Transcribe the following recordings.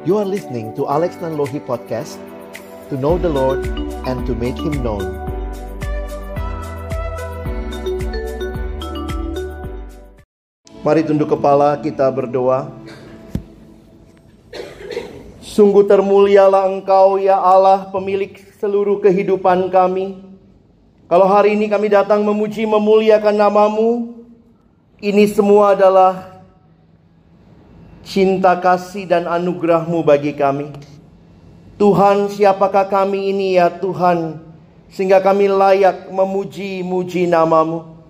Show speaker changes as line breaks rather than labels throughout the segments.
You are listening to Alex Nanlohi Podcast To know the Lord and to make Him known Mari tunduk kepala kita berdoa Sungguh termulialah Engkau ya Allah pemilik seluruh kehidupan kami. Kalau hari ini kami datang memuji memuliakan namamu, ini semua adalah cinta kasih dan anugerahmu bagi kami. Tuhan siapakah kami ini ya Tuhan sehingga kami layak memuji-muji namamu.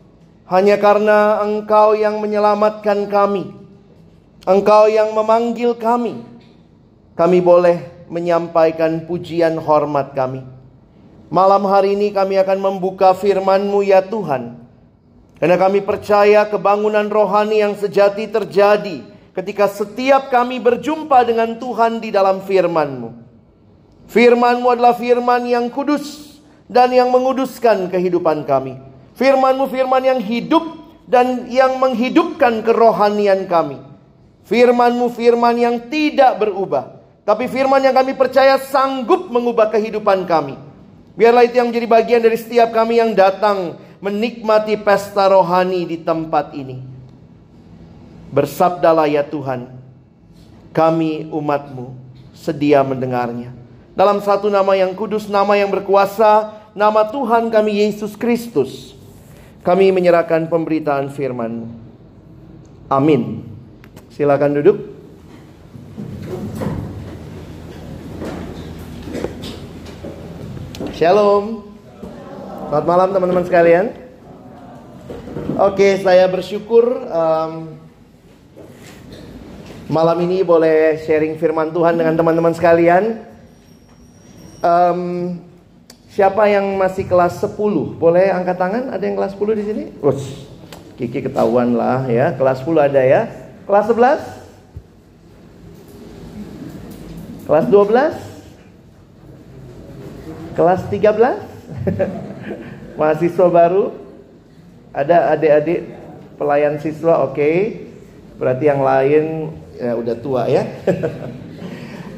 Hanya karena engkau yang menyelamatkan kami. Engkau yang memanggil kami kami boleh menyampaikan pujian hormat kami. Malam hari ini kami akan membuka firman-Mu ya Tuhan. Karena kami percaya kebangunan rohani yang sejati terjadi ketika setiap kami berjumpa dengan Tuhan di dalam firman-Mu. Firman-Mu adalah firman yang kudus dan yang menguduskan kehidupan kami. Firman-Mu firman yang hidup dan yang menghidupkan kerohanian kami. Firman-Mu firman yang tidak berubah tapi firman yang kami percaya sanggup mengubah kehidupan kami. Biarlah itu yang menjadi bagian dari setiap kami yang datang menikmati pesta rohani di tempat ini. Bersabdalah ya Tuhan, kami umatmu sedia mendengarnya. Dalam satu nama yang kudus, nama yang berkuasa, nama Tuhan kami Yesus Kristus. Kami menyerahkan pemberitaan firman. Amin. Silakan duduk. Shalom. Selamat malam teman-teman sekalian. Oke, saya bersyukur um, malam ini boleh sharing firman Tuhan dengan teman-teman sekalian. Um, siapa yang masih kelas 10? Boleh angkat tangan? Ada yang kelas 10 di sini? Ush, Kiki ketahuan lah ya. Kelas 10 ada ya. Kelas 11? Kelas 12? Kelas 13 Mahasiswa baru Ada adik-adik Pelayan siswa oke okay. Berarti yang lain ya, Udah tua ya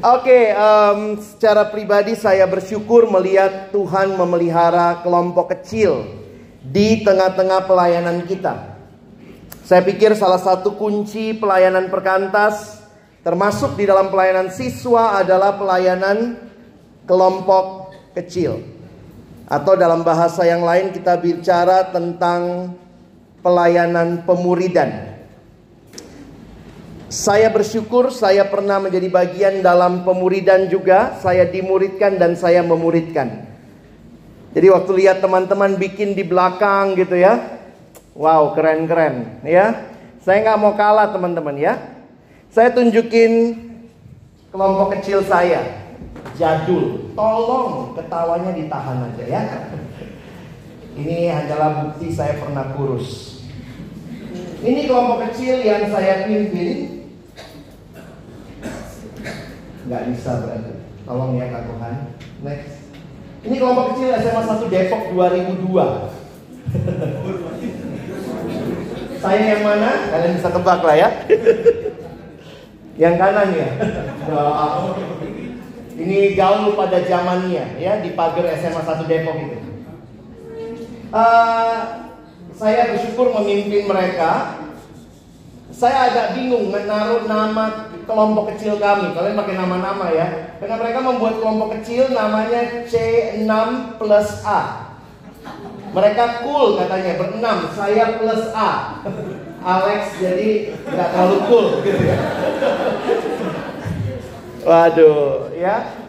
Oke, okay, um, secara pribadi saya bersyukur melihat Tuhan memelihara kelompok kecil di tengah-tengah pelayanan kita. Saya pikir salah satu kunci pelayanan perkantas, termasuk di dalam pelayanan siswa, adalah pelayanan kelompok kecil. Atau dalam bahasa yang lain kita bicara tentang pelayanan pemuridan. Saya bersyukur saya pernah menjadi bagian dalam pemuridan juga. Saya dimuridkan dan saya memuridkan. Jadi waktu lihat teman-teman bikin di belakang gitu ya. Wow keren-keren ya. Saya nggak mau kalah teman-teman ya. Saya tunjukin kelompok kecil saya jadul. Tolong ketawanya ditahan aja ya. Ini hanyalah bukti saya pernah kurus. Ini kelompok kecil yang saya pimpin. Nggak bisa berarti. Tolong ya Kak Tuhan. Next. Ini kelompok kecil SMA 1 Depok 2002. saya yang mana? Kalian bisa tebak lah ya. yang kanan ya. Ini gaul pada zamannya ya di pagar SMA 1 Depok itu. Uh, saya bersyukur memimpin mereka. Saya agak bingung menaruh nama kelompok kecil kami. Kalian pakai nama-nama ya. Karena mereka membuat kelompok kecil namanya C6 plus A. Mereka cool katanya berenam, saya plus A. Alex jadi nggak terlalu cool gitu ya. Waduh, ya.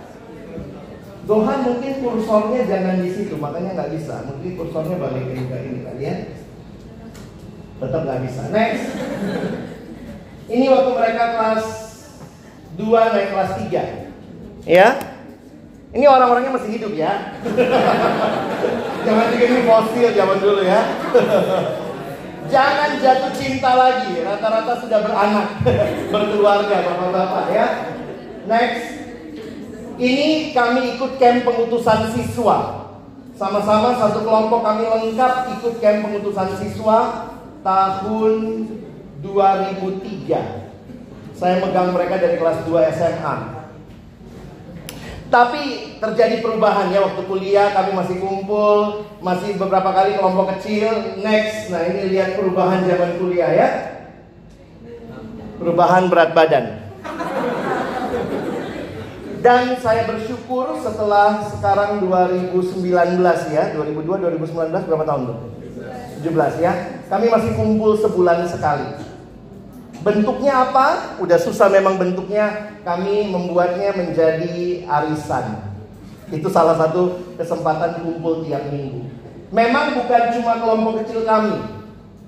Tuhan mungkin kursornya jangan di situ, makanya nggak bisa. Mungkin kursornya balikin ke ini kalian. Tetap nggak bisa. Next. Ini waktu mereka kelas 2 naik kelas 3. Ya. Ini orang-orangnya masih hidup ya. jangan pikir ini fosil zaman dulu ya. Jangan jatuh cinta lagi. Rata-rata sudah beranak, berkeluarga, bapak-bapak ya. Next. Ini kami ikut camp pengutusan siswa. Sama-sama satu kelompok kami lengkap ikut camp pengutusan siswa tahun 2003. Saya megang mereka dari kelas 2 SMA. Tapi terjadi perubahan ya waktu kuliah kami masih kumpul, masih beberapa kali kelompok kecil. Next, nah ini lihat perubahan zaman kuliah ya. Perubahan berat badan. Dan saya bersyukur setelah sekarang 2019 ya, 2002 2019 berapa tahun tuh? 17 ya. Kami masih kumpul sebulan sekali. Bentuknya apa? Udah susah memang bentuknya. Kami membuatnya menjadi arisan. Itu salah satu kesempatan kumpul tiap minggu. Memang bukan cuma kelompok kecil kami,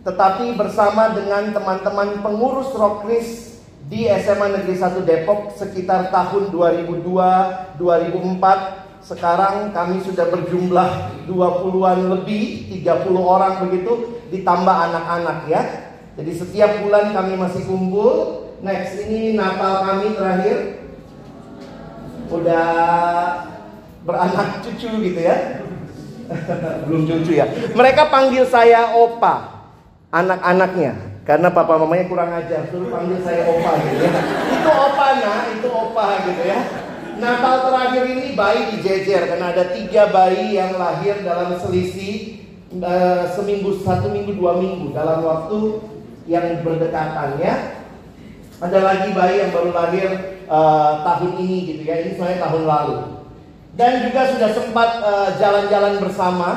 tetapi bersama dengan teman-teman pengurus Rokris di SMA Negeri 1 Depok sekitar tahun 2002 2004 sekarang kami sudah berjumlah 20-an lebih 30 orang begitu ditambah anak-anak ya jadi setiap bulan kami masih kumpul. Next ini Natal kami terakhir. Udah beranak cucu gitu ya. Belum cucu ya. Mereka panggil saya opa anak-anaknya. Karena papa mamanya kurang ajar, suruh panggil saya opa gitu ya. Itu opa nah, itu opa gitu ya. Natal terakhir ini bayi dijejer karena ada tiga bayi yang lahir dalam selisih uh, seminggu satu minggu dua minggu dalam waktu yang berdekatan ya. Ada lagi bayi yang baru lahir uh, tahun ini gitu ya. Ini saya tahun lalu. Dan juga sudah sempat eh, jalan-jalan uh, bersama.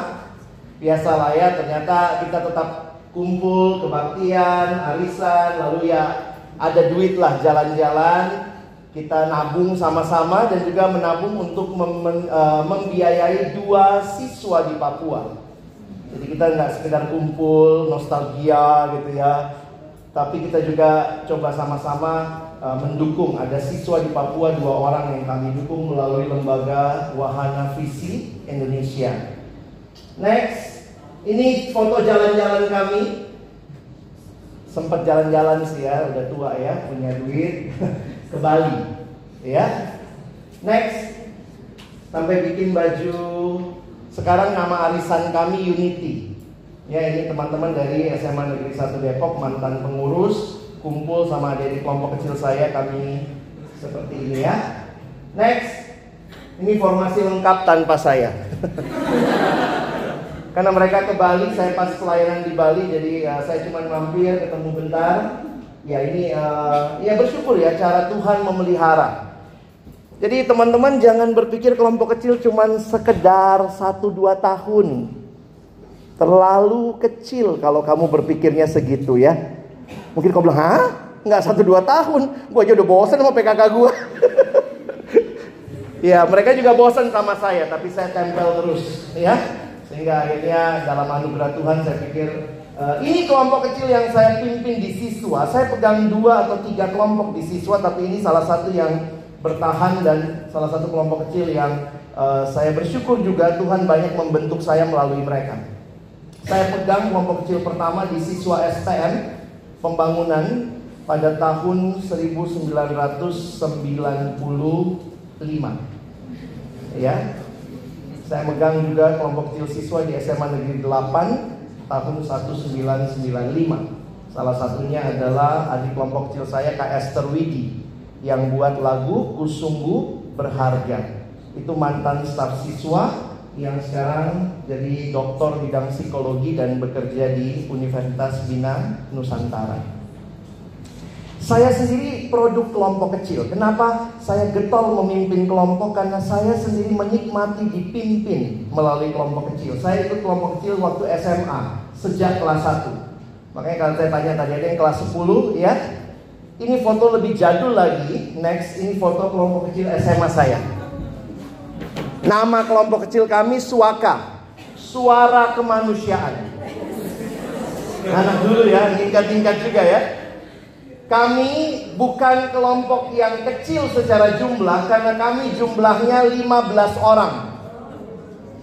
Biasalah ya, ternyata kita tetap kumpul, kebaktian, arisan, lalu ya ada duit lah jalan-jalan, kita nabung sama-sama dan juga menabung untuk mem uh, membiayai dua siswa di Papua. Jadi kita nggak sekedar kumpul nostalgia gitu ya, tapi kita juga coba sama-sama uh, mendukung. Ada siswa di Papua dua orang yang kami dukung melalui lembaga Wahana Visi Indonesia. Next, ini foto jalan-jalan kami. Sempat jalan-jalan sih ya, udah tua ya, punya duit ke Bali. Ya. Next. Sampai bikin baju sekarang nama arisan kami Unity. Ya, ini teman-teman dari SMA Negeri 1 Depok, mantan pengurus, kumpul sama adik kelompok kecil saya kami seperti ini ya. Next. Ini formasi lengkap tanpa saya. Karena mereka ke Bali, saya pas pelayanan di Bali, jadi uh, saya cuma mampir ketemu bentar. Ya ini, uh, ya bersyukur ya cara Tuhan memelihara. Jadi teman-teman jangan berpikir kelompok kecil cuma sekedar 1-2 tahun. Terlalu kecil kalau kamu berpikirnya segitu ya. Mungkin kau bilang, hah? Nggak 1-2 tahun. Gue aja udah bosan sama PKK gue. ya mereka juga bosan sama saya, tapi saya tempel terus. Ya, sehingga akhirnya dalam anugerah Tuhan saya pikir uh, ini kelompok kecil yang saya pimpin di siswa. Saya pegang dua atau tiga kelompok di siswa, tapi ini salah satu yang bertahan dan salah satu kelompok kecil yang uh, saya bersyukur juga Tuhan banyak membentuk saya melalui mereka. Saya pegang kelompok kecil pertama di siswa STM pembangunan pada tahun 1995. Ya, saya megang juga kelompok kecil siswa di SMA Negeri 8 tahun 1995. Salah satunya adalah adik kelompok kecil saya Kak Esther Widi yang buat lagu Kusunggu Berharga. Itu mantan staf siswa yang sekarang jadi doktor bidang psikologi dan bekerja di Universitas Bina Nusantara. Saya sendiri produk kelompok kecil. Kenapa saya getol memimpin kelompok? Karena saya sendiri menikmati dipimpin melalui kelompok kecil. Saya ikut kelompok kecil waktu SMA sejak kelas 1. Makanya kalau saya tanya tadi ada yang kelas 10 ya. Ini foto lebih jadul lagi. Next, ini foto kelompok kecil SMA saya. Nama kelompok kecil kami Suaka. Suara kemanusiaan. Anak dulu ya, tingkat-tingkat juga ya. Kami bukan kelompok yang kecil secara jumlah karena kami jumlahnya 15 orang.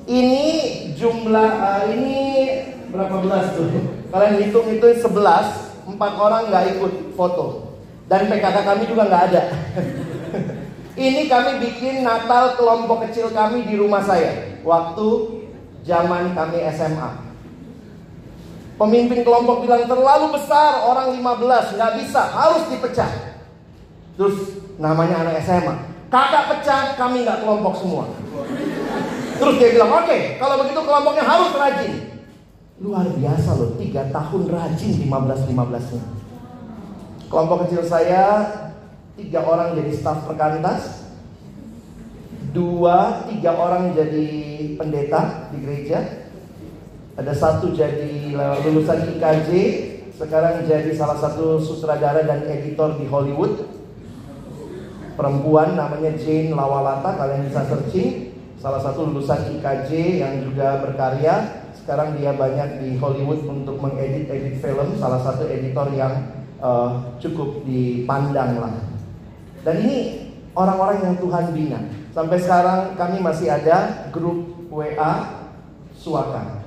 Ini jumlah uh, ini berapa belas tuh? Kalian hitung itu 11, empat orang nggak ikut foto. Dan PKK kami juga nggak ada. ini kami bikin Natal kelompok kecil kami di rumah saya waktu zaman kami SMA. Pemimpin kelompok bilang terlalu besar orang 15 nggak bisa harus dipecah. Terus namanya anak SMA. Kakak pecah, kami nggak kelompok semua. Terus dia bilang, oke, okay, kalau begitu kelompoknya harus rajin. Luar biasa loh, tiga tahun rajin 15-15 nya. Kelompok kecil saya, tiga orang jadi staf perkantas, dua, tiga orang jadi pendeta di gereja, ada satu jadi lulusan IKJ, sekarang jadi salah satu sutradara dan editor di Hollywood. Perempuan namanya Jane Lawalata, kalian bisa searching. Salah satu lulusan IKJ yang juga berkarya. Sekarang dia banyak di Hollywood untuk mengedit-edit film. Salah satu editor yang uh, cukup dipandang lah. Dan ini orang-orang yang Tuhan bina. Sampai sekarang kami masih ada grup WA Suaka.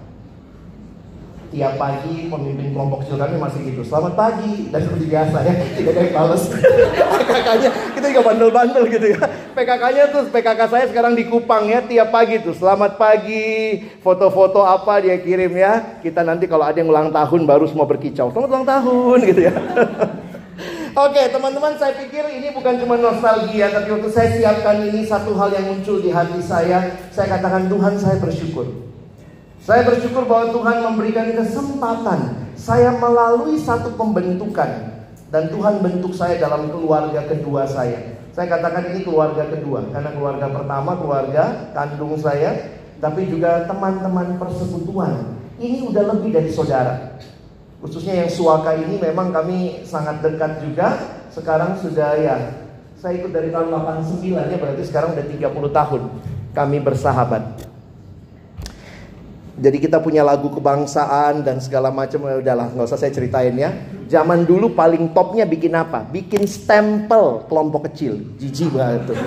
Tiap pagi pemimpin kelompok kecil kami masih gitu. Selamat pagi dan seperti biasa ya tidak ada yang balas PKK-nya kita juga bandel-bandel gitu ya. PKK-nya tuh PKK saya sekarang di Kupang ya tiap pagi tuh. Selamat pagi foto-foto apa dia kirim ya. Kita nanti kalau ada yang ulang tahun baru semua berkicau. Selamat ulang tahun gitu ya Oke teman-teman saya pikir ini bukan cuma nostalgia Tapi waktu saya siapkan ini satu hal yang muncul di hati saya Saya katakan Tuhan saya bersyukur saya bersyukur bahwa Tuhan memberikan kesempatan saya melalui satu pembentukan dan Tuhan bentuk saya dalam keluarga kedua saya. Saya katakan ini keluarga kedua karena keluarga pertama keluarga kandung saya, tapi juga teman-teman persekutuan. Ini udah lebih dari saudara. Khususnya yang suaka ini memang kami sangat dekat juga. Sekarang sudah ya, saya ikut dari tahun 89 ya berarti sekarang udah 30 tahun kami bersahabat. Jadi kita punya lagu kebangsaan dan segala macam ya udahlah nggak usah saya ceritain ya. Zaman dulu paling topnya bikin apa? Bikin stempel kelompok kecil. Jijik banget tuh.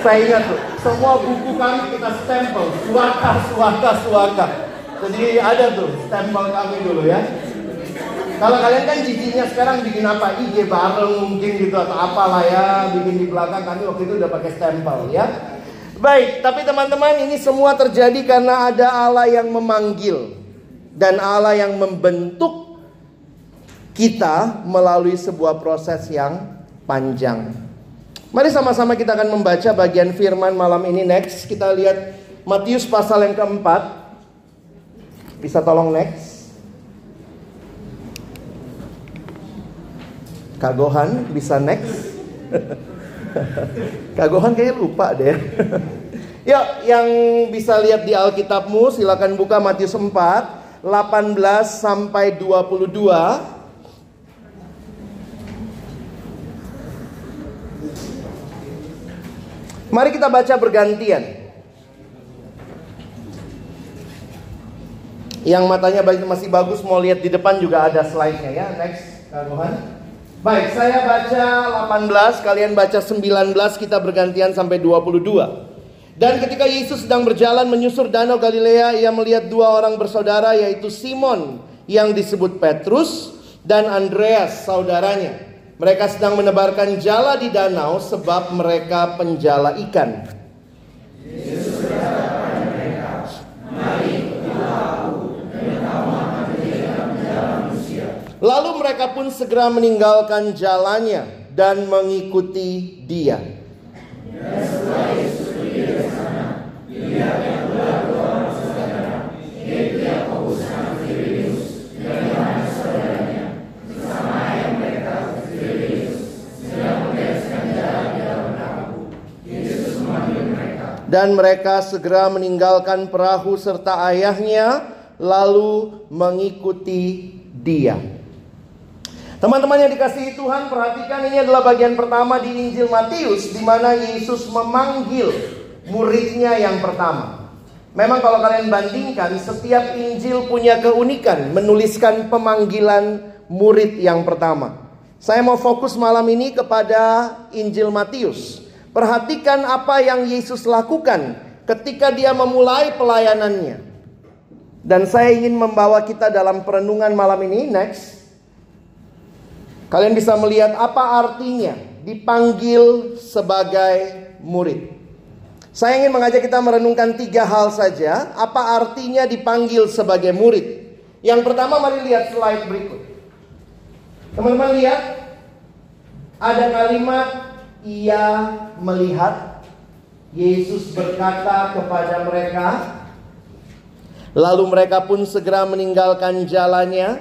saya ingat tuh, semua buku kami kita stempel, suaka, suaka, suaka. Jadi ada tuh stempel kami dulu ya. Kalau kalian kan jijinya sekarang bikin apa? IG bareng mungkin gitu atau apalah ya, bikin di belakang kami waktu itu udah pakai stempel ya. Baik, tapi teman-teman ini semua terjadi karena ada Allah yang memanggil dan Allah yang membentuk kita melalui sebuah proses yang panjang. Mari sama-sama kita akan membaca bagian firman malam ini next. Kita lihat Matius pasal yang keempat. Bisa tolong next. Kagohan bisa next. Kagohan kayaknya lupa deh. ya, yang bisa lihat di Alkitabmu silakan buka Matius 4 18 sampai 22. Mari kita baca bergantian. Yang matanya masih bagus mau lihat di depan juga ada slide-nya ya. Next, Kagohan. Baik, saya baca 18, kalian baca 19, kita bergantian sampai 22. Dan ketika Yesus sedang berjalan menyusur danau Galilea, ia melihat dua orang bersaudara yaitu Simon yang disebut Petrus dan Andreas saudaranya. Mereka sedang menebarkan jala di danau sebab mereka penjala ikan. Yesus Lalu mereka pun segera meninggalkan jalannya dan mengikuti dia. Dan mereka segera meninggalkan perahu serta ayahnya, lalu mengikuti dia. Teman-teman yang dikasihi Tuhan, perhatikan ini adalah bagian pertama di Injil Matius di mana Yesus memanggil muridnya yang pertama. Memang kalau kalian bandingkan, setiap Injil punya keunikan menuliskan pemanggilan murid yang pertama. Saya mau fokus malam ini kepada Injil Matius. Perhatikan apa yang Yesus lakukan ketika dia memulai pelayanannya. Dan saya ingin membawa kita dalam perenungan malam ini, next. Kalian bisa melihat apa artinya dipanggil sebagai murid. Saya ingin mengajak kita merenungkan tiga hal saja. Apa artinya dipanggil sebagai murid? Yang pertama mari lihat slide berikut. Teman-teman lihat. Ada kalimat ia melihat Yesus berkata kepada mereka Lalu mereka pun segera meninggalkan jalannya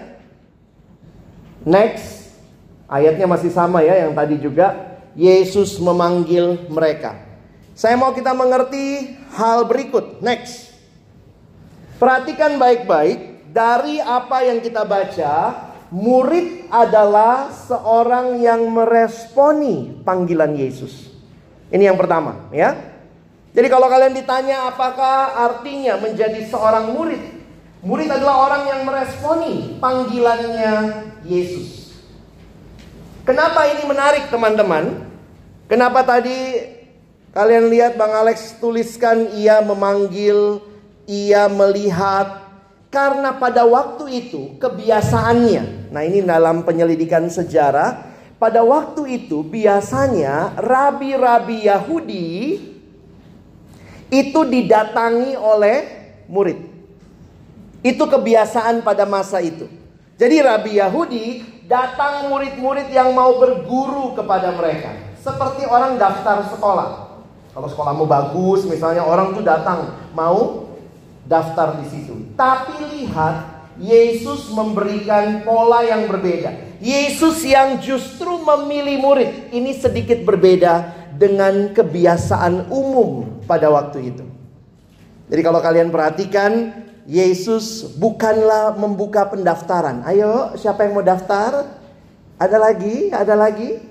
Next Ayatnya masih sama ya yang tadi juga Yesus memanggil mereka Saya mau kita mengerti hal berikut Next Perhatikan baik-baik dari apa yang kita baca, murid adalah seorang yang meresponi panggilan Yesus. Ini yang pertama, ya. Jadi kalau kalian ditanya apakah artinya menjadi seorang murid? Murid adalah orang yang meresponi panggilannya Yesus. Kenapa ini menarik teman-teman? Kenapa tadi kalian lihat Bang Alex tuliskan ia memanggil ia melihat karena pada waktu itu kebiasaannya. Nah, ini dalam penyelidikan sejarah, pada waktu itu biasanya rabi-rabi Yahudi itu didatangi oleh murid. Itu kebiasaan pada masa itu. Jadi rabi Yahudi datang murid-murid yang mau berguru kepada mereka. Seperti orang daftar sekolah. Kalau sekolahmu bagus, misalnya orang tuh datang mau daftar di situ. Tapi lihat, Yesus memberikan pola yang berbeda. Yesus yang justru memilih murid. Ini sedikit berbeda dengan kebiasaan umum pada waktu itu. Jadi kalau kalian perhatikan, Yesus bukanlah membuka pendaftaran. Ayo, siapa yang mau daftar? Ada lagi, ada lagi.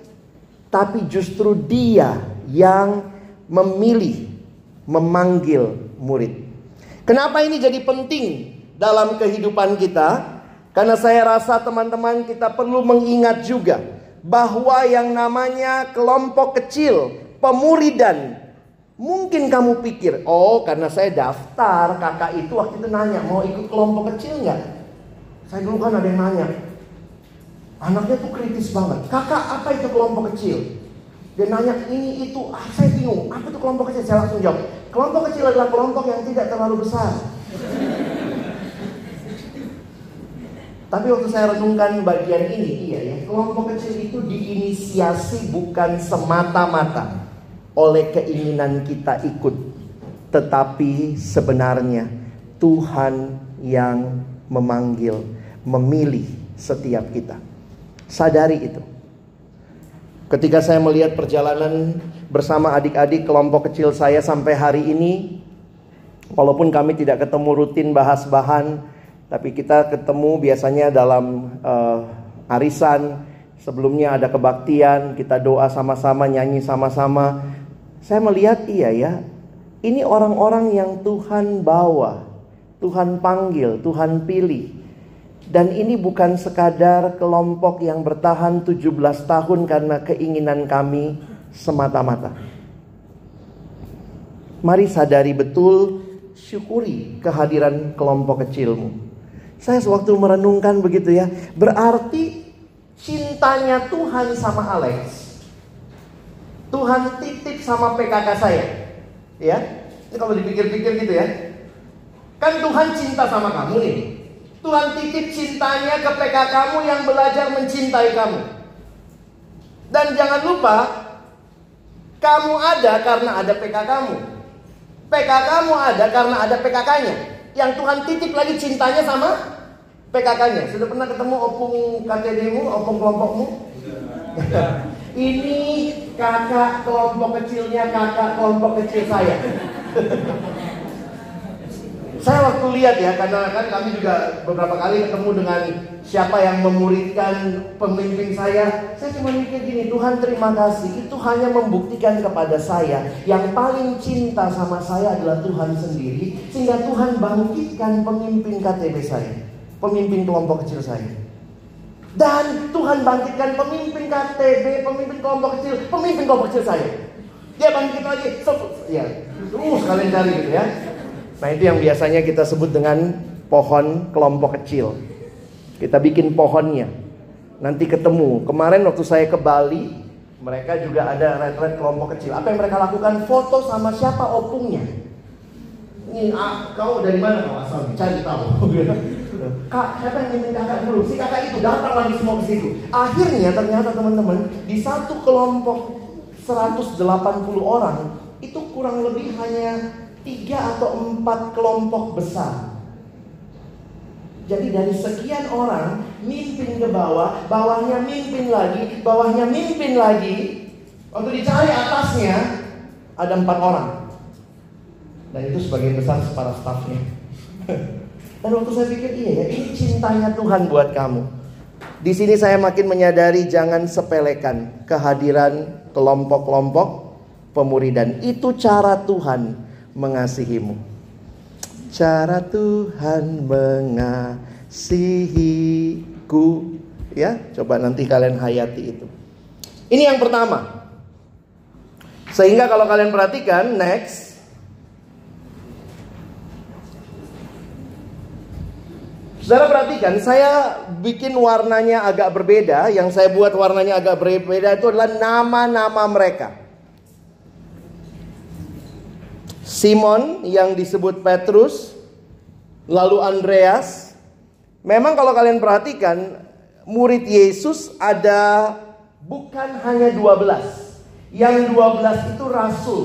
Tapi justru dia yang memilih, memanggil murid. Kenapa ini jadi penting dalam kehidupan kita? Karena saya rasa teman-teman kita perlu mengingat juga bahwa yang namanya kelompok kecil, pemuridan, mungkin kamu pikir, oh karena saya daftar, kakak itu waktu itu nanya mau ikut kelompok kecil nggak? Saya dulu kan ada yang nanya, anaknya tuh kritis banget, kakak apa itu kelompok kecil? Dia nanya ini itu, ah, saya bingung. Apa itu kelompok kecil? Saya langsung jawab. Kelompok kecil adalah kelompok yang tidak terlalu besar. Tapi waktu saya renungkan bagian ini, iya ya, kelompok kecil itu diinisiasi bukan semata-mata oleh keinginan kita ikut, tetapi sebenarnya Tuhan yang memanggil, memilih setiap kita. Sadari itu. Ketika saya melihat perjalanan bersama adik-adik kelompok kecil saya sampai hari ini, walaupun kami tidak ketemu rutin bahas bahan, tapi kita ketemu biasanya dalam uh, arisan. Sebelumnya ada kebaktian, kita doa sama-sama, nyanyi sama-sama. Saya melihat iya ya, ini orang-orang yang Tuhan bawa, Tuhan panggil, Tuhan pilih. Dan ini bukan sekadar kelompok yang bertahan 17 tahun karena keinginan kami semata-mata. Mari sadari betul, syukuri kehadiran kelompok kecilmu. Saya sewaktu merenungkan begitu ya, berarti cintanya Tuhan sama Alex. Tuhan titip sama PKK saya. Ya, ini kalau dipikir-pikir gitu ya. Kan Tuhan cinta sama kamu nih. Tuhan titip cintanya ke PK kamu yang belajar mencintai kamu. Dan jangan lupa, kamu ada karena ada PK kamu. PK kamu ada karena ada PKK-nya. Yang Tuhan titip lagi cintanya sama PKK-nya. Sudah pernah ketemu opung KTD-mu, opung kelompokmu? Ini kakak kelompok kecilnya kakak kelompok kecil saya. Saya waktu lihat ya, karena kan kami juga beberapa kali ketemu dengan siapa yang memuridkan pemimpin saya. Saya cuma mikir gini, Tuhan terima kasih. Itu hanya membuktikan kepada saya yang paling cinta sama saya adalah Tuhan sendiri. Sehingga Tuhan bangkitkan pemimpin KTB saya. Pemimpin kelompok kecil saya. Dan Tuhan bangkitkan pemimpin KTB, pemimpin kelompok kecil, pemimpin kelompok kecil saya. Dia bangkit lagi, ya, terus kalian cari gitu ya. Nah itu yang biasanya kita sebut dengan pohon kelompok kecil. Kita bikin pohonnya. Nanti ketemu. Kemarin waktu saya ke Bali, mereka juga ada retret kelompok kecil. Apa yang mereka lakukan? Foto sama siapa opungnya. Ini ah, kau dari mana kau asal? Cari tahu. Kak, yang mimpin kakak dulu? Si kakak itu datang lagi semua ke situ. Akhirnya ternyata teman-teman di satu kelompok 180 orang itu kurang lebih hanya tiga atau empat kelompok besar. Jadi dari sekian orang mimpin ke bawah, bawahnya mimpin lagi, bawahnya mimpin lagi. Waktu dicari atasnya ada empat orang. Dan itu sebagian besar para stafnya. Dan waktu saya pikir iya ya, ini cintanya Tuhan buat kamu. Di sini saya makin menyadari jangan sepelekan kehadiran kelompok-kelompok pemuridan. Itu cara Tuhan mengasihimu. Cara Tuhan mengasihiku. Ya, coba nanti kalian hayati itu. Ini yang pertama. Sehingga kalau kalian perhatikan, next Saudara perhatikan, saya bikin warnanya agak berbeda. Yang saya buat warnanya agak berbeda itu adalah nama-nama mereka. Simon yang disebut Petrus, lalu Andreas. Memang kalau kalian perhatikan, murid Yesus ada bukan hanya 12. Yang 12 itu rasul.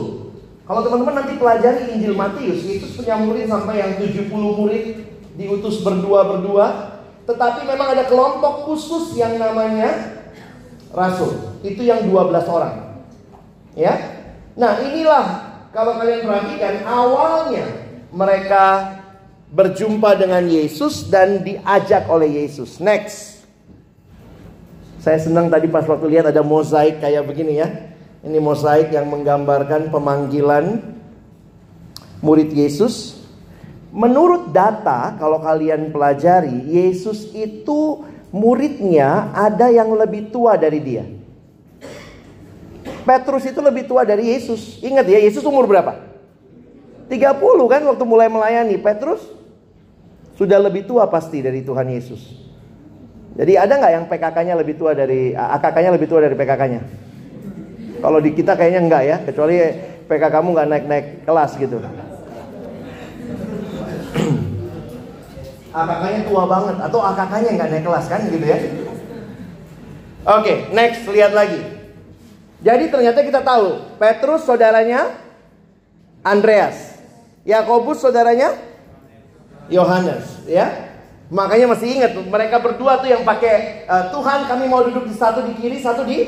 Kalau teman-teman nanti pelajari Injil Matius, Yesus punya murid sampai yang 70 murid diutus berdua-berdua, tetapi memang ada kelompok khusus yang namanya rasul. Itu yang 12 orang. Ya. Nah, inilah kalau kalian perhatikan awalnya mereka berjumpa dengan Yesus dan diajak oleh Yesus. Next. Saya senang tadi pas waktu lihat ada mozaik kayak begini ya. Ini mozaik yang menggambarkan pemanggilan murid Yesus Menurut data, kalau kalian pelajari, Yesus itu muridnya ada yang lebih tua dari dia. Petrus itu lebih tua dari Yesus. Ingat ya, Yesus umur berapa? 30 kan waktu mulai melayani. Petrus sudah lebih tua pasti dari Tuhan Yesus. Jadi ada nggak yang PKK-nya lebih tua dari AKK-nya lebih tua dari PKK-nya? Kalau di kita kayaknya enggak ya, kecuali PKK kamu nggak naik-naik kelas gitu. AKK-nya tua banget atau AKK-nya nggak naik kelas kan gitu ya. Oke, okay, next lihat lagi. Jadi ternyata kita tahu Petrus saudaranya Andreas, Yakobus saudaranya Yohanes, ya. Makanya masih ingat mereka berdua tuh yang pakai uh, Tuhan kami mau duduk di satu di kiri, satu di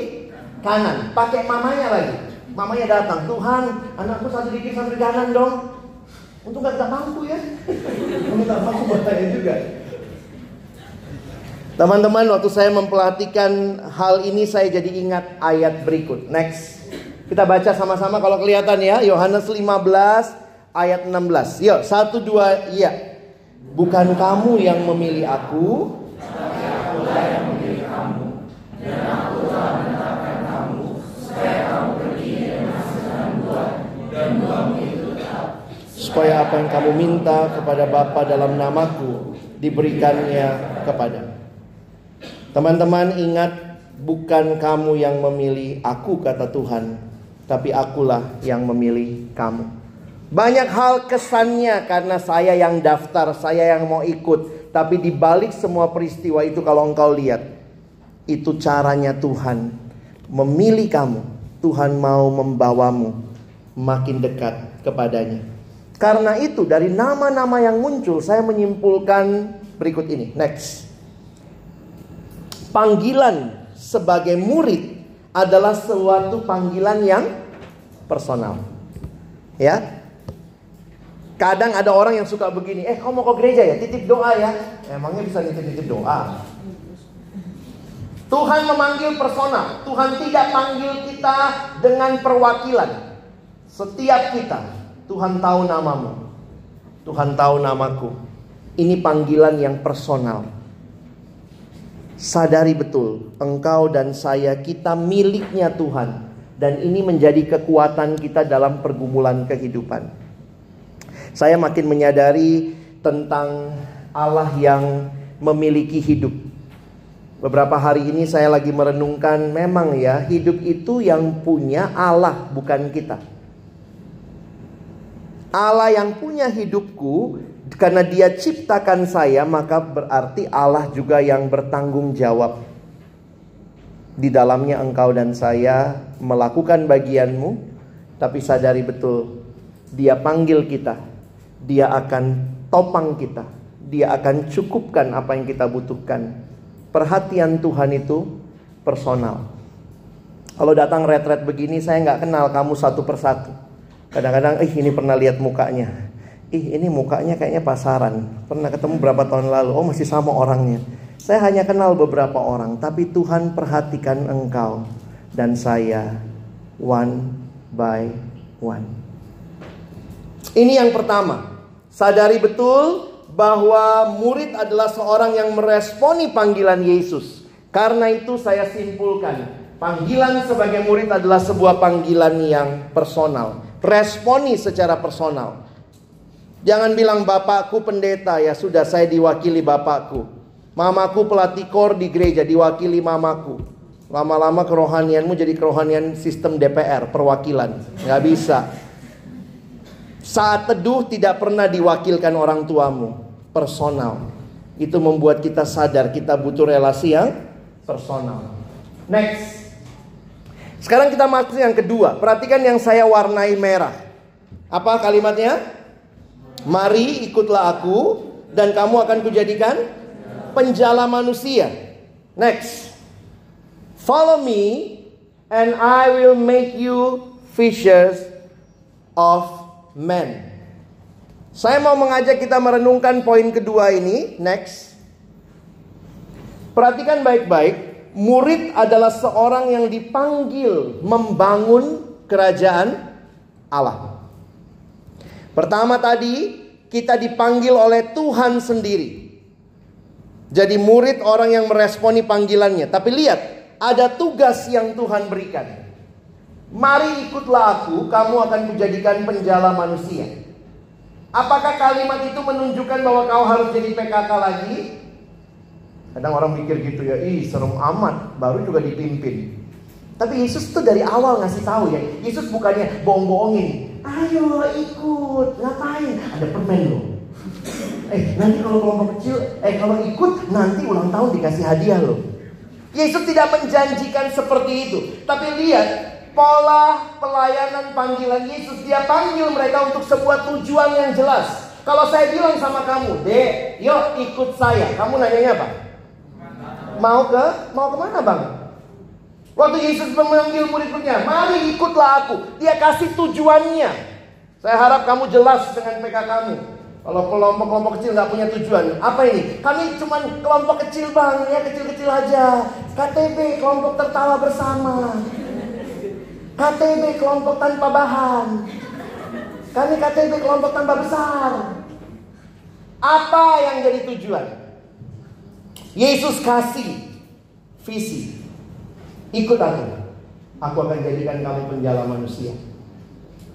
kanan. Pakai mamanya lagi. Mamanya datang, Tuhan anakku satu di kiri, satu di kanan dong. Untuk nggak kita mampu ya. Minta mampu bahaya juga. Teman-teman, waktu saya memperhatikan hal ini saya jadi ingat ayat berikut. Next. Kita baca sama-sama kalau kelihatan ya. Yohanes 15 ayat 16. Yuk, satu dua iya. Bukan kamu yang memilih aku, supaya apa yang kamu minta kepada Bapa dalam namaku diberikannya kepada. Teman-teman ingat bukan kamu yang memilih aku kata Tuhan, tapi akulah yang memilih kamu. Banyak hal kesannya karena saya yang daftar, saya yang mau ikut, tapi di balik semua peristiwa itu kalau engkau lihat, itu caranya Tuhan memilih kamu. Tuhan mau membawamu makin dekat kepadanya. Karena itu dari nama-nama yang muncul saya menyimpulkan berikut ini. Next. Panggilan sebagai murid adalah suatu panggilan yang personal. Ya. Kadang ada orang yang suka begini, "Eh, kamu mau ke gereja ya? Titip doa ya." Emangnya bisa nitip-nitip doa? Tuhan memanggil personal. Tuhan tidak panggil kita dengan perwakilan. Setiap kita Tuhan tahu namamu. Tuhan tahu namaku. Ini panggilan yang personal. Sadari betul, engkau dan saya kita miliknya Tuhan. Dan ini menjadi kekuatan kita dalam pergumulan kehidupan. Saya makin menyadari tentang Allah yang memiliki hidup. Beberapa hari ini saya lagi merenungkan memang ya hidup itu yang punya Allah bukan kita. Allah yang punya hidupku karena dia ciptakan saya, maka berarti Allah juga yang bertanggung jawab. Di dalamnya engkau dan saya melakukan bagianmu, tapi sadari betul dia panggil kita, dia akan topang kita, dia akan cukupkan apa yang kita butuhkan. Perhatian Tuhan itu personal. Kalau datang retret begini saya nggak kenal kamu satu persatu. Kadang-kadang, ih ini pernah lihat mukanya. Ih ini mukanya kayaknya pasaran. Pernah ketemu berapa tahun lalu. Oh masih sama orangnya. Saya hanya kenal beberapa orang. Tapi Tuhan perhatikan engkau dan saya one by one. Ini yang pertama. Sadari betul bahwa murid adalah seorang yang meresponi panggilan Yesus. Karena itu saya simpulkan Panggilan sebagai murid adalah sebuah panggilan yang personal. Responi secara personal. Jangan bilang bapakku pendeta ya sudah saya diwakili bapakku. Mamaku pelatih kor di gereja diwakili mamaku. Lama-lama kerohanianmu jadi kerohanian sistem DPR, perwakilan. Gak bisa. Saat teduh tidak pernah diwakilkan orang tuamu. Personal. Itu membuat kita sadar kita butuh relasi yang personal. Next. Sekarang kita masuk yang kedua. Perhatikan yang saya warnai merah. Apa kalimatnya? Mari ikutlah aku dan kamu akan kujadikan penjala manusia. Next. Follow me and I will make you fishers of men. Saya mau mengajak kita merenungkan poin kedua ini. Next. Perhatikan baik-baik. Murid adalah seorang yang dipanggil membangun kerajaan Allah. Pertama tadi kita dipanggil oleh Tuhan sendiri. Jadi murid orang yang meresponi panggilannya. Tapi lihat, ada tugas yang Tuhan berikan. Mari ikutlah aku, kamu akan kujadikan penjala manusia. Apakah kalimat itu menunjukkan bahwa kau harus jadi PKK lagi? Kadang orang mikir gitu ya, ih serem amat, baru juga dipimpin. Tapi Yesus tuh dari awal ngasih tahu ya, Yesus bukannya bohong-bohongin. Ayo ikut, ngapain? Ada permen loh. Eh nanti kalau kelompok kecil, eh kalau ikut nanti ulang tahun dikasih hadiah loh. Yesus tidak menjanjikan seperti itu. Tapi lihat pola pelayanan panggilan Yesus. Dia panggil mereka untuk sebuah tujuan yang jelas. Kalau saya bilang sama kamu, dek, yuk ikut saya. Kamu nanyanya apa? Mau ke mau ke mana bang? Waktu Yesus memanggil murid-muridnya, mari ikutlah aku. Dia kasih tujuannya. Saya harap kamu jelas dengan PK kamu. Kalau kelompok-kelompok kecil nggak punya tujuan, apa ini? Kami cuma kelompok kecil bang, ya kecil-kecil aja. KTB kelompok tertawa bersama. KTB kelompok tanpa bahan. Kami KTB kelompok tanpa besar. Apa yang jadi tujuan? Yesus kasih visi. Ikut aku. Aku akan jadikan kamu penjala manusia.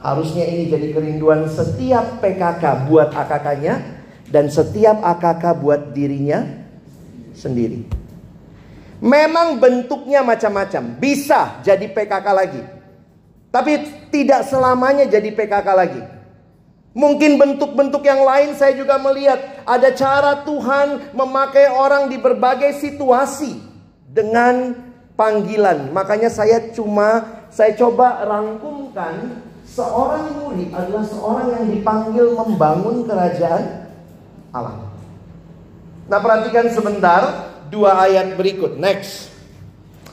Harusnya ini jadi kerinduan setiap PKK buat AKK-nya dan setiap AKK buat dirinya sendiri. Memang bentuknya macam-macam. Bisa jadi PKK lagi. Tapi tidak selamanya jadi PKK lagi. Mungkin bentuk-bentuk yang lain saya juga melihat ada cara Tuhan memakai orang di berbagai situasi dengan panggilan. Makanya saya cuma saya coba rangkumkan seorang murid adalah seorang yang dipanggil membangun kerajaan Allah. Nah, perhatikan sebentar dua ayat berikut. Next.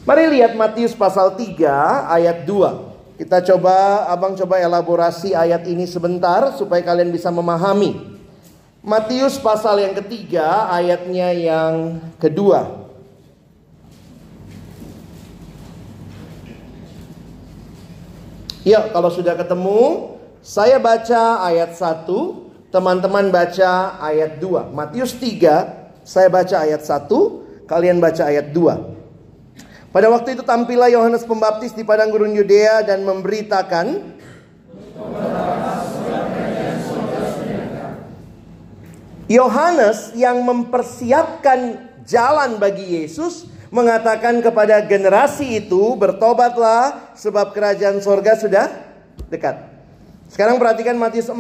Mari lihat Matius pasal 3 ayat 2. Kita coba, abang coba elaborasi ayat ini sebentar supaya kalian bisa memahami. Matius pasal yang ketiga, ayatnya yang kedua. Ya, kalau sudah ketemu, saya baca ayat 1, teman-teman baca ayat 2. Matius 3, saya baca ayat 1, kalian baca ayat 2. Pada waktu itu tampillah Yohanes Pembaptis di padang gurun Yudea dan memberitakan Yohanes yang mempersiapkan jalan bagi Yesus mengatakan kepada generasi itu bertobatlah sebab kerajaan sorga sudah dekat. Sekarang perhatikan Matius 4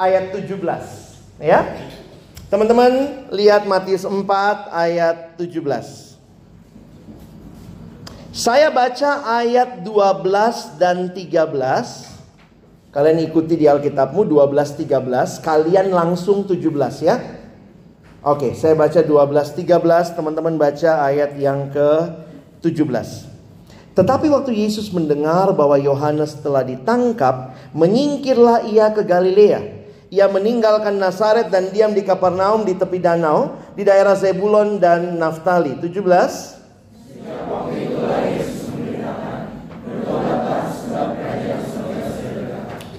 ayat 17. Ya. Teman-teman lihat Matius 4 ayat 17. Saya baca ayat 12 dan 13. Kalian ikuti di Alkitabmu 12 13, kalian langsung 17 ya. Oke, saya baca 12 13, teman-teman baca ayat yang ke 17. Tetapi waktu Yesus mendengar bahwa Yohanes telah ditangkap, menyingkirlah ia ke Galilea ia meninggalkan Nazaret dan diam di Kapernaum di tepi danau di daerah Zebulon dan Naftali. 17.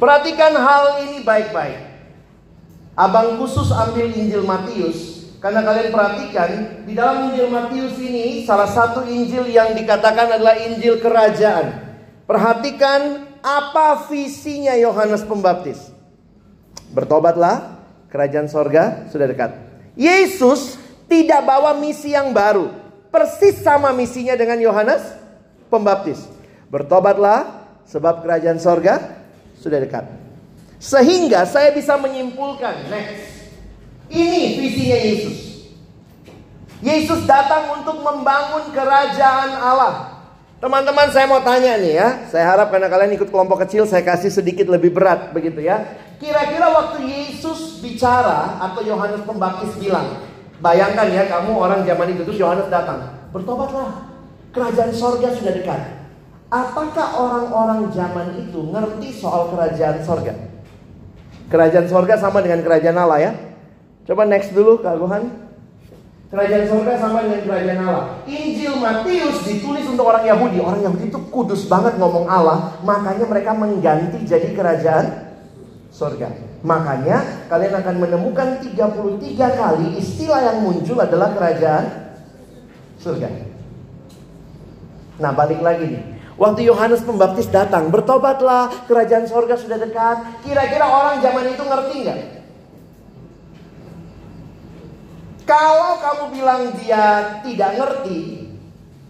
Perhatikan hal ini baik-baik. Abang khusus ambil Injil Matius karena kalian perhatikan di dalam Injil Matius ini salah satu Injil yang dikatakan adalah Injil kerajaan. Perhatikan apa visinya Yohanes Pembaptis. Bertobatlah, kerajaan sorga sudah dekat. Yesus tidak bawa misi yang baru. Persis sama misinya dengan Yohanes Pembaptis. Bertobatlah, sebab kerajaan sorga sudah dekat. Sehingga saya bisa menyimpulkan, next. Ini visinya Yesus. Yesus datang untuk membangun kerajaan Allah. Teman-teman saya mau tanya nih ya. Saya harap karena kalian ikut kelompok kecil saya kasih sedikit lebih berat begitu ya. Kira-kira waktu Yesus bicara atau Yohanes Pembaptis bilang, bayangkan ya kamu orang zaman itu terus Yohanes datang, bertobatlah. Kerajaan sorga sudah dekat. Apakah orang-orang zaman itu ngerti soal kerajaan sorga? Kerajaan sorga sama dengan kerajaan Allah ya. Coba next dulu Kak Gohan. Kerajaan surga sama dengan kerajaan Allah. Injil Matius ditulis untuk orang Yahudi. Orang Yahudi itu kudus banget ngomong Allah. Makanya mereka mengganti jadi kerajaan surga. Makanya kalian akan menemukan 33 kali istilah yang muncul adalah kerajaan surga. Nah balik lagi nih. Waktu Yohanes Pembaptis datang, bertobatlah, kerajaan surga sudah dekat. Kira-kira orang zaman itu ngerti nggak? Kalau kamu bilang dia tidak ngerti,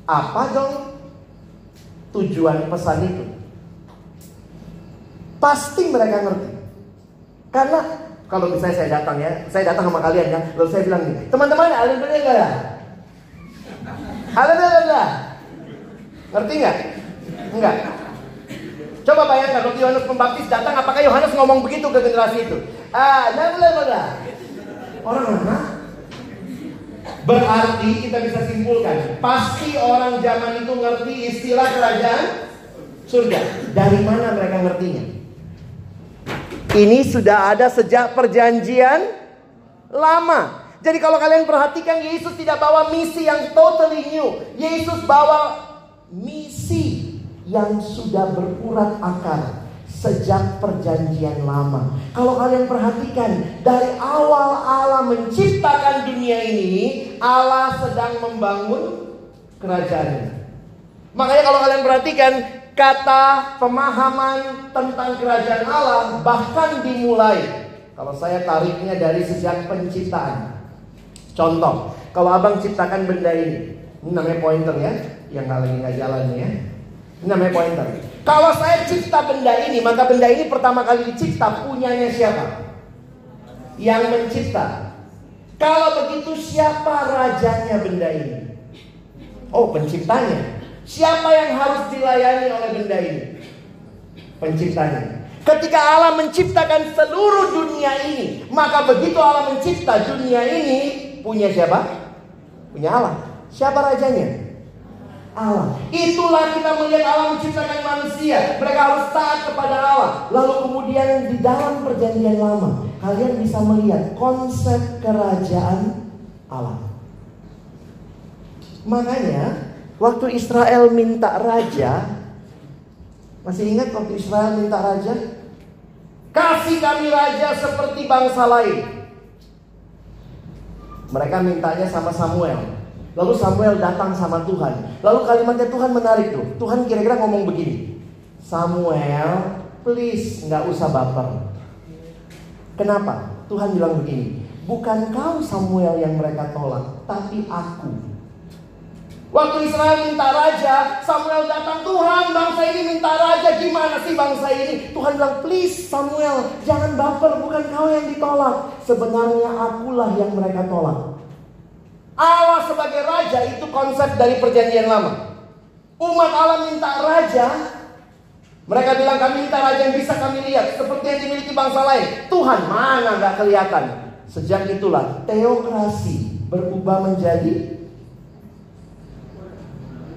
apa dong tujuan pesan itu? Pasti mereka ngerti. Karena kalau misalnya saya datang ya, saya datang sama kalian ya, lalu saya bilang nih, teman-teman, ya? Ada bener Ngerti nggak? Enggak. Coba bayangkan waktu Yohanes Pembaptis datang, apakah Yohanes ngomong begitu ke generasi itu? Ah, nah, Orang mana? Berarti kita bisa simpulkan, pasti orang zaman itu ngerti istilah kerajaan surga. Dari mana mereka ngertinya? Ini sudah ada sejak perjanjian lama. Jadi kalau kalian perhatikan Yesus tidak bawa misi yang totally new. Yesus bawa misi yang sudah berurat akar sejak perjanjian lama. Kalau kalian perhatikan, dari awal Allah menciptakan dunia ini, Allah sedang membangun kerajaannya. Makanya kalau kalian perhatikan, kata pemahaman tentang kerajaan Allah bahkan dimulai. Kalau saya tariknya dari sejak penciptaan. Contoh, kalau abang ciptakan benda ini, ini namanya pointer ya, yang lagi nggak jalan ya. Ini namanya pointer. Kalau saya cipta benda ini, maka benda ini pertama kali dicipta punyanya siapa? Yang mencipta. Kalau begitu siapa rajanya benda ini? Oh, penciptanya. Siapa yang harus dilayani oleh benda ini? Penciptanya. Ketika Allah menciptakan seluruh dunia ini, maka begitu Allah mencipta dunia ini, punya siapa? Punya Allah. Siapa rajanya? Allah. Itulah kita melihat Allah menciptakan manusia. Mereka harus taat kepada Allah. Lalu kemudian di dalam perjanjian lama, kalian bisa melihat konsep kerajaan Allah. Makanya, waktu Israel minta raja, masih ingat waktu Israel minta raja? Kasih kami raja seperti bangsa lain. Mereka mintanya sama Samuel. Lalu Samuel datang sama Tuhan. Lalu kalimatnya Tuhan menarik tuh. Tuhan kira-kira ngomong begini. Samuel, please nggak usah baper. Kenapa? Tuhan bilang begini. Bukan kau Samuel yang mereka tolak, tapi aku. Waktu Israel minta raja, Samuel datang, Tuhan bangsa ini minta raja, gimana sih bangsa ini? Tuhan bilang, please Samuel, jangan baper, bukan kau yang ditolak. Sebenarnya akulah yang mereka tolak. Allah sebagai raja itu konsep dari perjanjian lama. Umat Allah minta raja, mereka bilang kami minta raja yang bisa kami lihat seperti yang dimiliki bangsa lain. Tuhan mana nggak kelihatan. Sejak itulah teokrasi berubah menjadi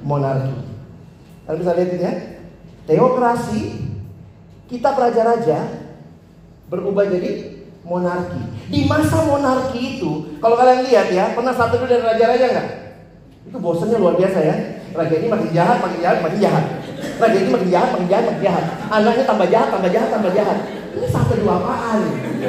monarki. Kalian bisa lihat ini ya? Teokrasi, kita raja-raja berubah jadi monarki. Di masa monarki itu, kalau kalian lihat ya, pernah satu dulu dari raja-raja nggak? Itu bosannya luar biasa ya. Raja ini makin jahat, makin jahat, makin jahat. Raja ini makin jahat, makin jahat, makin jahat. Anaknya tambah jahat, tambah jahat, tambah jahat. Ini satu dua apaan?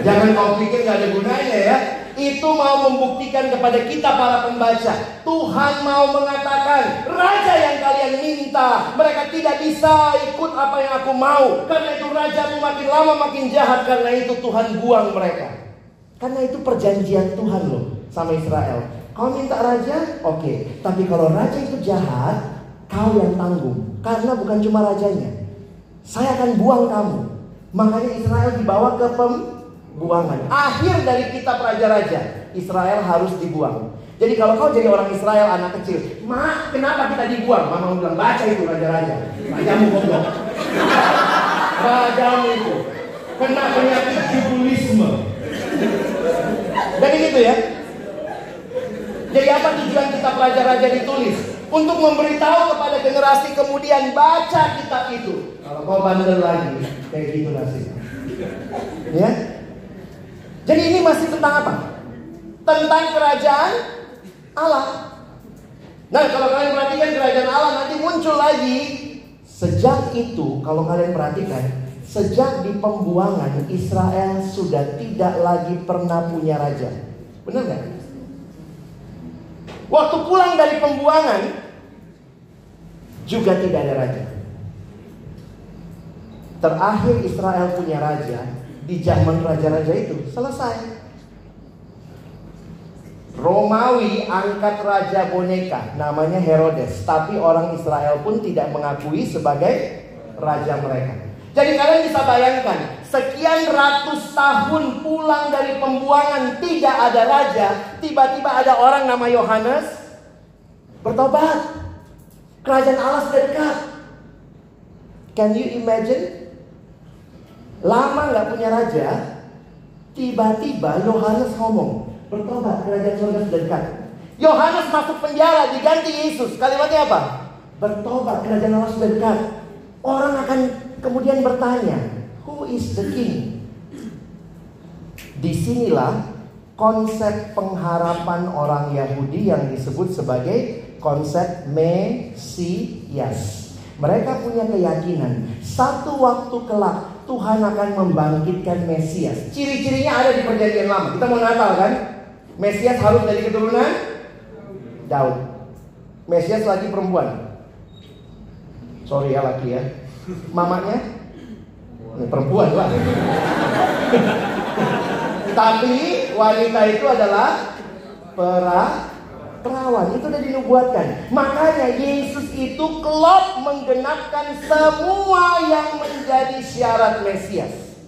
Jangan kau pikir nggak ada gunanya ya itu mau membuktikan kepada kita para pembaca. Tuhan mau mengatakan, raja yang kalian minta, mereka tidak bisa ikut apa yang aku mau. Karena itu rajamu makin lama makin jahat, karena itu Tuhan buang mereka. Karena itu perjanjian Tuhan loh sama Israel. Kau minta raja, oke. Okay. Tapi kalau raja itu jahat, kau yang tanggung. Karena bukan cuma rajanya. Saya akan buang kamu. Makanya Israel dibawa ke pem buangan. Akhir dari kitab raja-raja, Israel harus dibuang. Jadi kalau kau jadi orang Israel anak kecil, mak kenapa kita dibuang? Mama bilang baca itu raja-raja. Rajamu goblok. Rajamu itu kena penyakit jubulisme. Jadi gitu ya. Jadi apa tujuan kitab raja-raja ditulis? Untuk memberitahu kepada generasi kemudian baca kitab itu. Kalau kau bandel lagi, kayak gitu nasibnya. Ya, jadi ini masih tentang apa? Tentang kerajaan Allah. Nah kalau kalian perhatikan kerajaan Allah nanti muncul lagi. Sejak itu kalau kalian perhatikan. Sejak di pembuangan Israel sudah tidak lagi pernah punya raja. Benar nggak? Waktu pulang dari pembuangan juga tidak ada raja. Terakhir Israel punya raja di zaman raja-raja itu selesai. Romawi angkat raja boneka namanya Herodes, tapi orang Israel pun tidak mengakui sebagai raja mereka. Jadi kalian bisa bayangkan, sekian ratus tahun pulang dari pembuangan tidak ada raja, tiba-tiba ada orang nama Yohanes bertobat. Kerajaan Allah sudah dekat. Can you imagine Lama nggak punya raja, tiba-tiba Yohanes ngomong, bertobat kerajaan surga sudah dekat. Yohanes masuk penjara diganti Yesus. Kalimatnya apa? Bertobat kerajaan Allah sudah dekat. Orang akan kemudian bertanya, who is the king? Di sinilah konsep pengharapan orang Yahudi yang disebut sebagai konsep Mesias. Mereka punya keyakinan satu waktu kelak Tuhan akan membangkitkan Mesias. Ciri-cirinya ada di perjanjian lama. Kita mau Natal kan? Mesias harus dari keturunan Daud. Mesias lagi perempuan. Sorry ya laki ya. Mamanya ini perempuan lah. Tapi wanita itu adalah pera perawan itu sudah dinubuatkan. Makanya Yesus itu kelop menggenapkan semua yang menjadi syarat Mesias.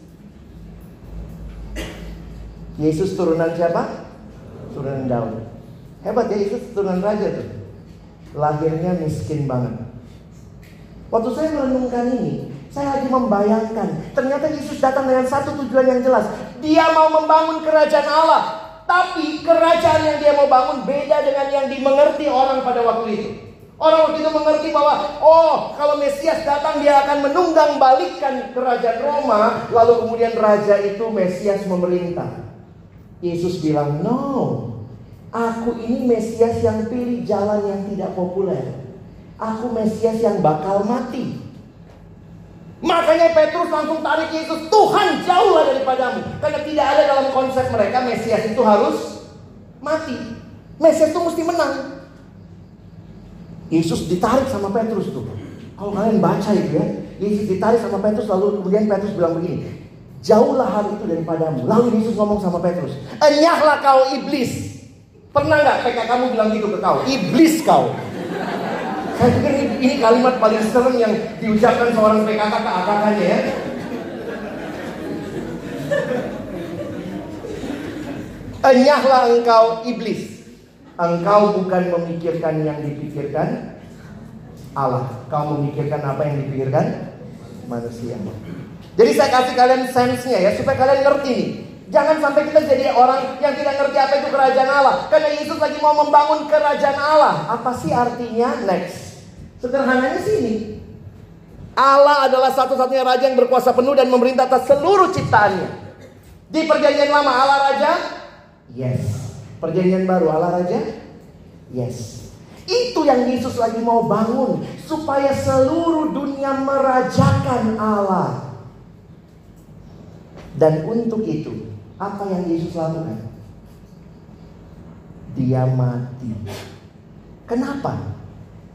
Yesus turunan siapa? Turunan Daud. Hebat ya Yesus turunan raja tuh. Lahirnya miskin banget. Waktu saya merenungkan ini, saya lagi membayangkan, ternyata Yesus datang dengan satu tujuan yang jelas. Dia mau membangun kerajaan Allah. Tapi kerajaan yang dia mau bangun beda dengan yang dimengerti orang pada waktu itu. Orang waktu itu mengerti bahwa oh kalau Mesias datang dia akan menunggang balikkan kerajaan Roma. Lalu kemudian raja itu Mesias memerintah. Yesus bilang no. Aku ini Mesias yang pilih jalan yang tidak populer. Aku Mesias yang bakal mati. Makanya Petrus langsung tarik Yesus, Tuhan jauhlah daripadamu. Karena tidak ada dalam konsep mereka Mesias itu harus mati. Mesias itu mesti menang. Yesus ditarik sama Petrus tuh. Kalau kalian baca itu ya, Yesus ditarik sama Petrus lalu kemudian Petrus bilang begini, jauhlah hal itu daripadamu. Lalu Yesus ngomong sama Petrus, enyahlah kau iblis. Pernah nggak PK kamu bilang gitu ke kau? Iblis kau. Saya pikir ini, ini kalimat paling serem yang diucapkan seorang PKK ke AKK-nya ya. Enyahlah engkau iblis. Engkau bukan memikirkan yang dipikirkan Allah. Kau memikirkan apa yang dipikirkan manusia. Jadi saya kasih kalian sense-nya ya supaya kalian ngerti nih. Jangan sampai kita jadi orang yang tidak ngerti apa itu kerajaan Allah. Karena Yesus lagi mau membangun kerajaan Allah. Apa sih artinya? Next. Sederhananya sini. Allah adalah satu-satunya raja yang berkuasa penuh dan memerintah atas seluruh ciptaannya. Di perjanjian lama Allah raja? Yes. Perjanjian baru Allah raja? Yes. Itu yang Yesus lagi mau bangun supaya seluruh dunia merajakan Allah. Dan untuk itu apa yang Yesus lakukan? Dia mati. Kenapa?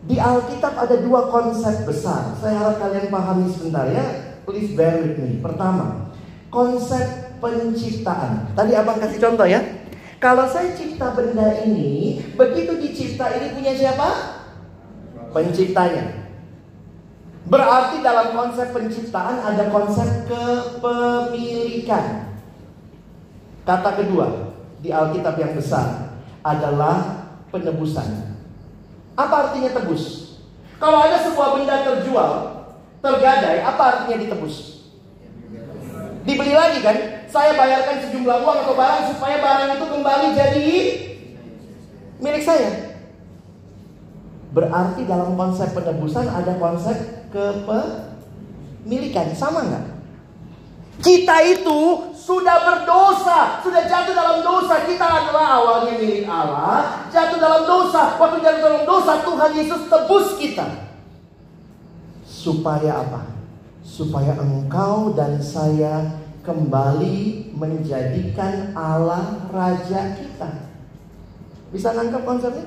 Di Alkitab ada dua konsep besar. Saya harap kalian pahami sebentar ya. Please bear with me. Pertama, konsep penciptaan. Tadi abang kasih contoh ya. Kalau saya cipta benda ini, begitu dicipta ini punya siapa? Penciptanya. Berarti dalam konsep penciptaan ada konsep kepemilikan. Kata kedua di Alkitab yang besar adalah penebusan. Apa artinya tebus? Kalau ada sebuah benda terjual, tergadai, apa artinya ditebus? Dibeli lagi kan? Saya bayarkan sejumlah uang atau barang supaya barang itu kembali jadi milik saya. Berarti dalam konsep penebusan ada konsep kepemilikan. Sama nggak? Kita itu sudah berdosa, sudah jatuh dalam dosa. Kita adalah awalnya milik Allah, jatuh dalam dosa. Waktu jatuh dalam dosa, Tuhan Yesus tebus kita. Supaya apa? Supaya engkau dan saya kembali menjadikan Allah Raja kita. Bisa nangkep konsepnya?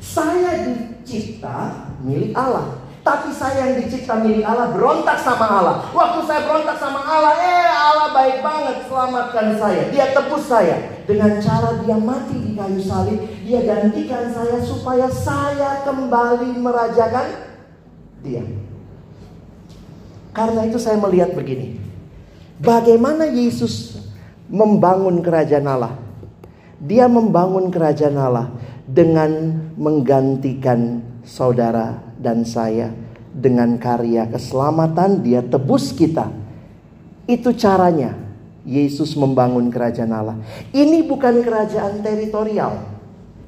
Saya dicipta milik Allah. Tapi saya yang dicipta milik Allah berontak sama Allah. Waktu saya berontak sama Allah, eh Allah baik banget selamatkan saya. Dia tebus saya dengan cara dia mati di kayu salib. Dia gantikan saya supaya saya kembali merajakan dia. Karena itu saya melihat begini. Bagaimana Yesus membangun kerajaan Allah? Dia membangun kerajaan Allah dengan menggantikan saudara dan saya dengan karya keselamatan dia tebus kita. Itu caranya Yesus membangun kerajaan Allah. Ini bukan kerajaan teritorial.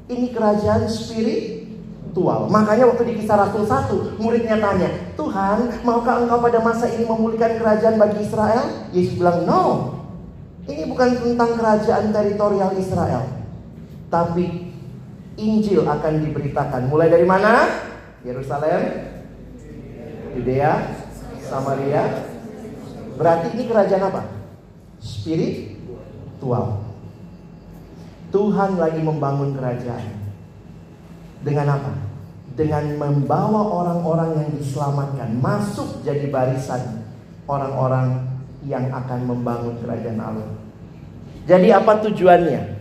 Ini kerajaan spiritual. Makanya waktu di kisah Rasul 1, muridnya tanya, Tuhan, maukah engkau pada masa ini memulihkan kerajaan bagi Israel? Yesus bilang, no. Ini bukan tentang kerajaan teritorial Israel. Tapi Injil akan diberitakan. Mulai dari mana? Yerusalem, Yudea, Samaria. Berarti ini kerajaan apa? Spiritual. Tuhan lagi membangun kerajaan. Dengan apa? Dengan membawa orang-orang yang diselamatkan masuk jadi barisan orang-orang yang akan membangun kerajaan Allah. Jadi apa tujuannya?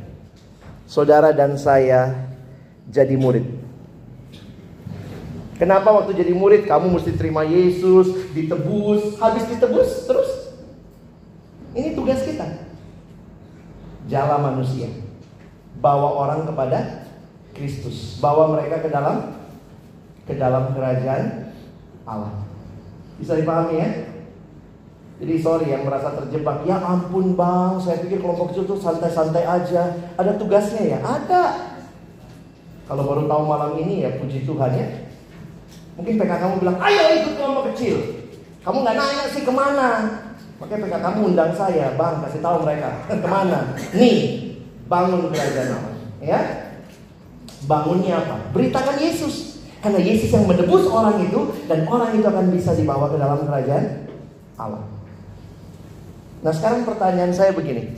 Saudara dan saya jadi murid. Kenapa waktu jadi murid kamu mesti terima Yesus, ditebus, habis ditebus terus? Ini tugas kita. Jala manusia. Bawa orang kepada Kristus, bawa mereka ke dalam ke dalam kerajaan Allah. Bisa dipahami ya? Jadi sorry yang merasa terjebak, ya ampun bang, saya pikir kelompok kecil tuh santai-santai aja. Ada tugasnya ya? Ada. Kalau baru tahu malam ini ya puji Tuhan ya. Mungkin PK kamu bilang, ayo ikut kelompok kecil. Kamu nggak nanya sih ke mana. Makanya PK kamu undang saya, bang kasih tahu mereka ke mana. Nih, bangun kerajaan Allah. Ya, bangunnya apa? Beritakan Yesus. Karena Yesus yang menebus orang itu dan orang itu akan bisa dibawa ke dalam kerajaan Allah. Nah sekarang pertanyaan saya begini.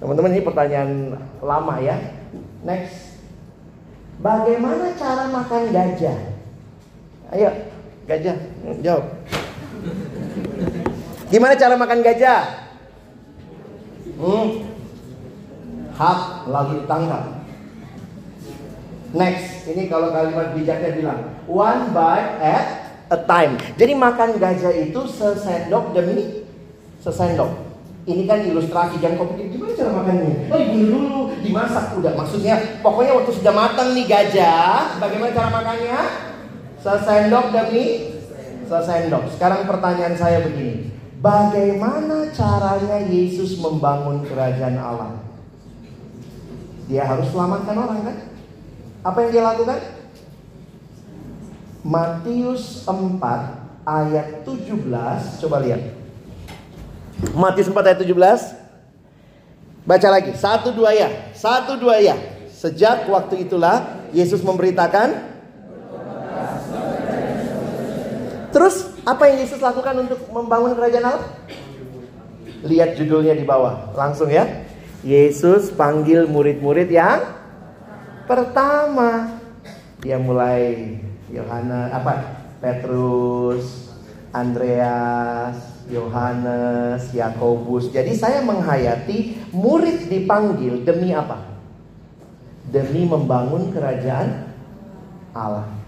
Teman-teman ini pertanyaan lama ya. Next. Bagaimana cara makan gajah? Ayo, gajah, jawab. Gimana cara makan gajah? Hmm. Hak lalu ditangkap. Next, ini kalau kalimat bijaknya bilang one bite at a time. Jadi makan gajah itu sesendok demi sesendok. Ini kan ilustrasi jangan kau pikir gimana cara makannya. Oh dibunuh dulu, dimasak udah. Maksudnya pokoknya waktu sudah matang nih gajah, bagaimana cara makannya? Sesendok demi sesendok. Sekarang pertanyaan saya begini. Bagaimana caranya Yesus membangun kerajaan Allah? Dia harus selamatkan orang kan? Apa yang dia lakukan? Matius 4 ayat 17 Coba lihat Matius 4 ayat 17 Baca lagi Satu dua ya Satu dua ya Sejak waktu itulah Yesus memberitakan Terus apa yang Yesus lakukan untuk membangun kerajaan Allah? Lihat judulnya di bawah Langsung ya. Yesus panggil murid-murid yang pertama. Dia mulai Yohanes apa? Petrus Andreas Yohanes Yakobus. Jadi saya menghayati murid dipanggil demi apa? Demi membangun kerajaan Allah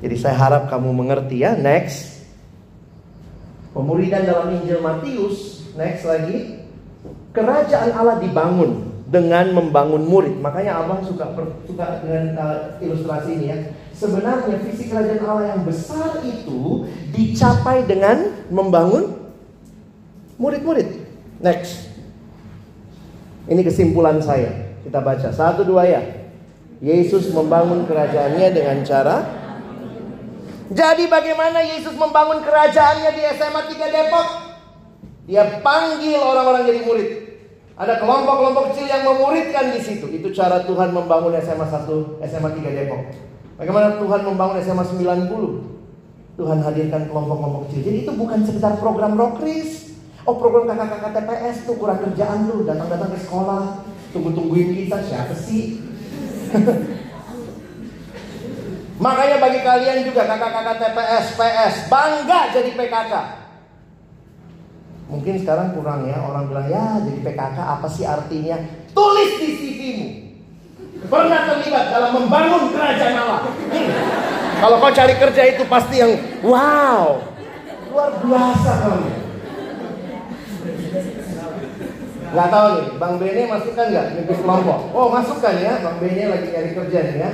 jadi saya harap kamu mengerti ya next pemuridan dalam Injil Matius next lagi kerajaan Allah dibangun dengan membangun murid. Makanya Abang suka suka dengan uh, ilustrasi ini ya. Sebenarnya visi kerajaan Allah yang besar itu dicapai dengan membangun murid-murid. Next. Ini kesimpulan saya. Kita baca satu dua ya. Yesus membangun kerajaannya dengan cara Jadi bagaimana Yesus membangun kerajaannya di SMA 3 Depok? Dia panggil orang-orang jadi murid. Ada kelompok-kelompok kecil yang memuridkan di situ. Itu cara Tuhan membangun SMA 1, SMA 3 Depok. Bagaimana Tuhan membangun SMA 90? Tuhan hadirkan kelompok-kelompok kecil. Jadi itu bukan sekedar program rokris. Oh program kakak-kakak TPS tuh kurang kerjaan lu. Datang-datang ke sekolah. Tunggu-tungguin kita siapa sih? Makanya bagi kalian juga kakak-kakak TPS, PS, bangga jadi PKK. Mungkin sekarang kurang ya orang bilang ya jadi PKK apa sih artinya? Tulis di CV-mu. Pernah terlibat dalam membangun kerajaan Allah. Kalau kau cari kerja itu pasti yang wow. Luar biasa kamu. Gak tahu nih, Bang Bene masukkan nggak mimpi kelompok? Oh masukkan ya, Bang Bene lagi cari kerja nih ya.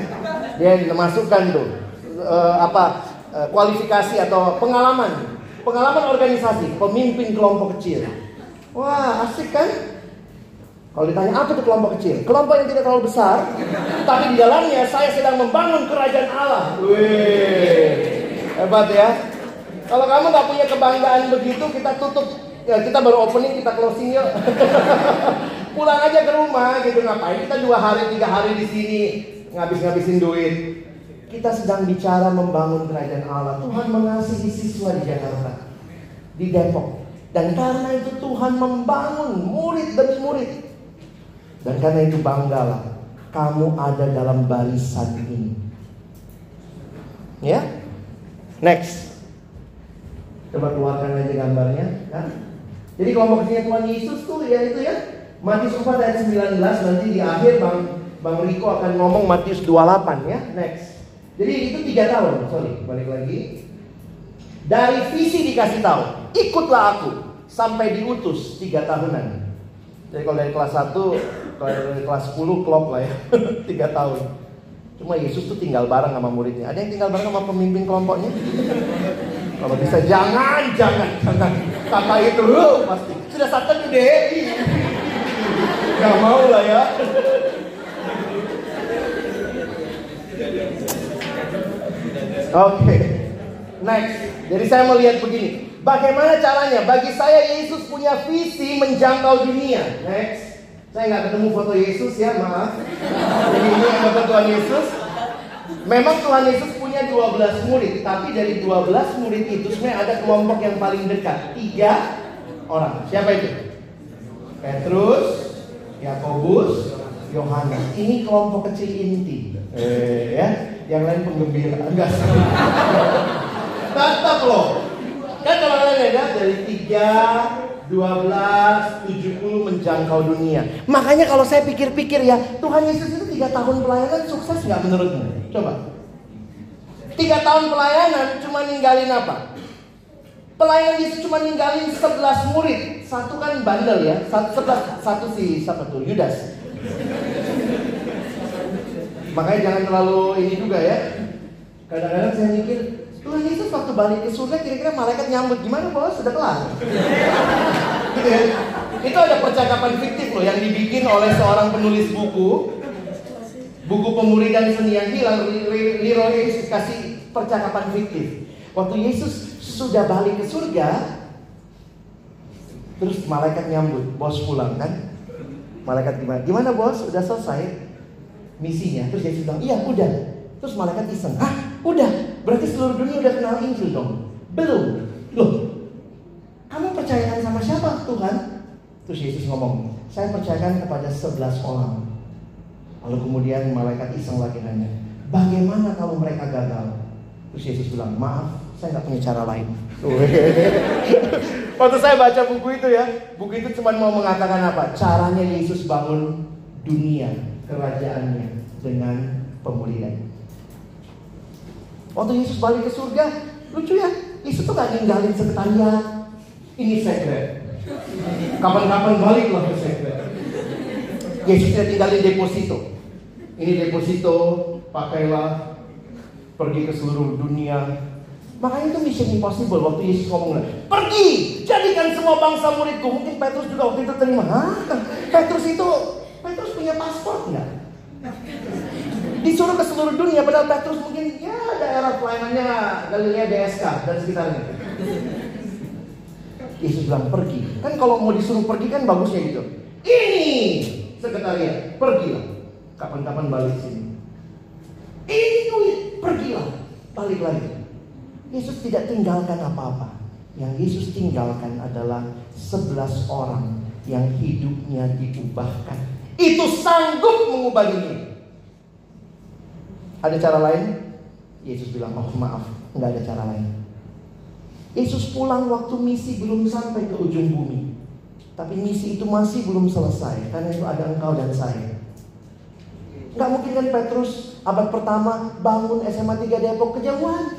Dia masukkan tuh uh, apa uh, kualifikasi atau pengalaman Pengalaman organisasi, pemimpin kelompok kecil. Wah, asik kan? Kalau ditanya apa itu kelompok kecil? Kelompok yang tidak terlalu besar, tapi di dalamnya saya sedang membangun kerajaan Allah. Wih, hebat ya. Kalau kamu nggak punya kebanggaan begitu, kita tutup. Ya, kita baru opening, kita closing yuk. Pulang aja ke rumah gitu ngapain? Kita dua hari, tiga hari di sini ngabis-ngabisin duit. Kita sedang bicara membangun kerajaan Allah. Tuhan mengasihi siswa di Jakarta, di Depok. Dan karena itu Tuhan membangun murid demi murid. Dan karena itu banggalah kamu ada dalam barisan ini. Ya? Next. Coba keluarkan aja gambarnya. Ya? Jadi kelompok kecilnya Tuhan Yesus tuh ya itu ya. Matius 4 ayat 19 nanti di akhir Bang Bang Riko akan ngomong Matius 28 ya. Next. Jadi itu tiga tahun, sorry, balik lagi. Dari visi dikasih tahu, ikutlah aku sampai diutus tiga tahunan. Jadi kalau dari kelas 1, kalau dari kelas 10 klop lah ya, tiga tahun. Cuma Yesus tuh tinggal bareng sama muridnya. Ada yang tinggal bareng sama pemimpin kelompoknya? Kalau bisa jangan, jangan, jangan. Kata itu pasti. Sudah satu gede. Gak mau lah ya. Oke. Okay. Next. Jadi saya melihat begini. Bagaimana caranya? Bagi saya Yesus punya visi menjangkau dunia. Next. Saya nggak ketemu foto Yesus ya, maaf. Jadi ini foto Tuhan Yesus. Memang Tuhan Yesus punya 12 murid, tapi dari 12 murid itu sebenarnya ada kelompok yang paling dekat, tiga orang. Siapa itu? Petrus, Yakobus, Yohanes. Ini kelompok kecil inti. Eh, ya yang lain penggembira enggak tetap loh kan kalau kalian lihat dari 3 12 70 hidup menjangkau dunia. Makanya kalau saya pikir-pikir ya, Tuhan Yesus itu tiga tahun pelayanan sukses nggak menurutmu? Coba. Tiga tahun pelayanan cuma ninggalin apa? Pelayanan Yesus cuma ninggalin 11 murid. Satu kan bandel ya. Satu, sebelas, satu si siapa tuh? Yudas. Makanya jangan terlalu ini juga ya. Kadang-kadang saya mikir, Tuhan Yesus waktu balik ke surga kira-kira malaikat nyambut gimana bos sudah kelar gitu ya itu ada percakapan fiktif loh yang dibikin oleh seorang penulis buku buku pemuri dan seni yang hilang Leroy kasih percakapan fiktif waktu Yesus sudah balik ke surga terus malaikat nyambut bos pulang kan malaikat gimana gimana bos udah selesai misinya terus Yesus bilang iya udah terus malaikat iseng ah Udah, berarti seluruh dunia udah kenal Injil dong. Belum. Loh, kamu percayakan sama siapa Tuhan? Terus Yesus ngomong, saya percayakan kepada sebelas orang. Lalu kemudian malaikat iseng lagi nanya, bagaimana kalau mereka gagal? Terus Yesus bilang, maaf, saya nggak punya cara lain. Waktu saya baca buku itu ya, buku itu cuma mau mengatakan apa? Caranya Yesus bangun dunia, kerajaannya dengan pemulihan. Waktu Yesus balik ke surga, lucu ya, Yesus tuh gak ninggalin sekretariat. Ini sekret. Kapan-kapan baliklah ke sekret. Yesus tidak tinggalin deposito. Ini deposito, pakailah, pergi ke seluruh dunia. Makanya itu mission impossible waktu Yesus ngomong pergi, jadikan semua bangsa muridku. Mungkin Petrus juga waktu itu terima. Hah? Petrus itu, Petrus punya paspor nggak? Disuruh ke seluruh dunia, padahal Petrus mungkin ya daerah pelayanannya Galilea DSK dan sekitarnya. Yesus bilang pergi. Kan kalau mau disuruh pergi kan bagusnya gitu. Ini sekretariat, pergilah. Kapan-kapan balik sini. Ini duit, pergilah. Balik lagi. Yesus tidak tinggalkan apa-apa. Yang Yesus tinggalkan adalah sebelas orang yang hidupnya diubahkan. Itu sanggup mengubah dunia. Ada cara lain? Yesus bilang, oh maaf, nggak ada cara lain. Yesus pulang waktu misi belum sampai ke ujung bumi. Tapi misi itu masih belum selesai, karena itu ada engkau dan saya. Nggak mungkin kan Petrus abad pertama bangun SMA 3 Depok kejauhan.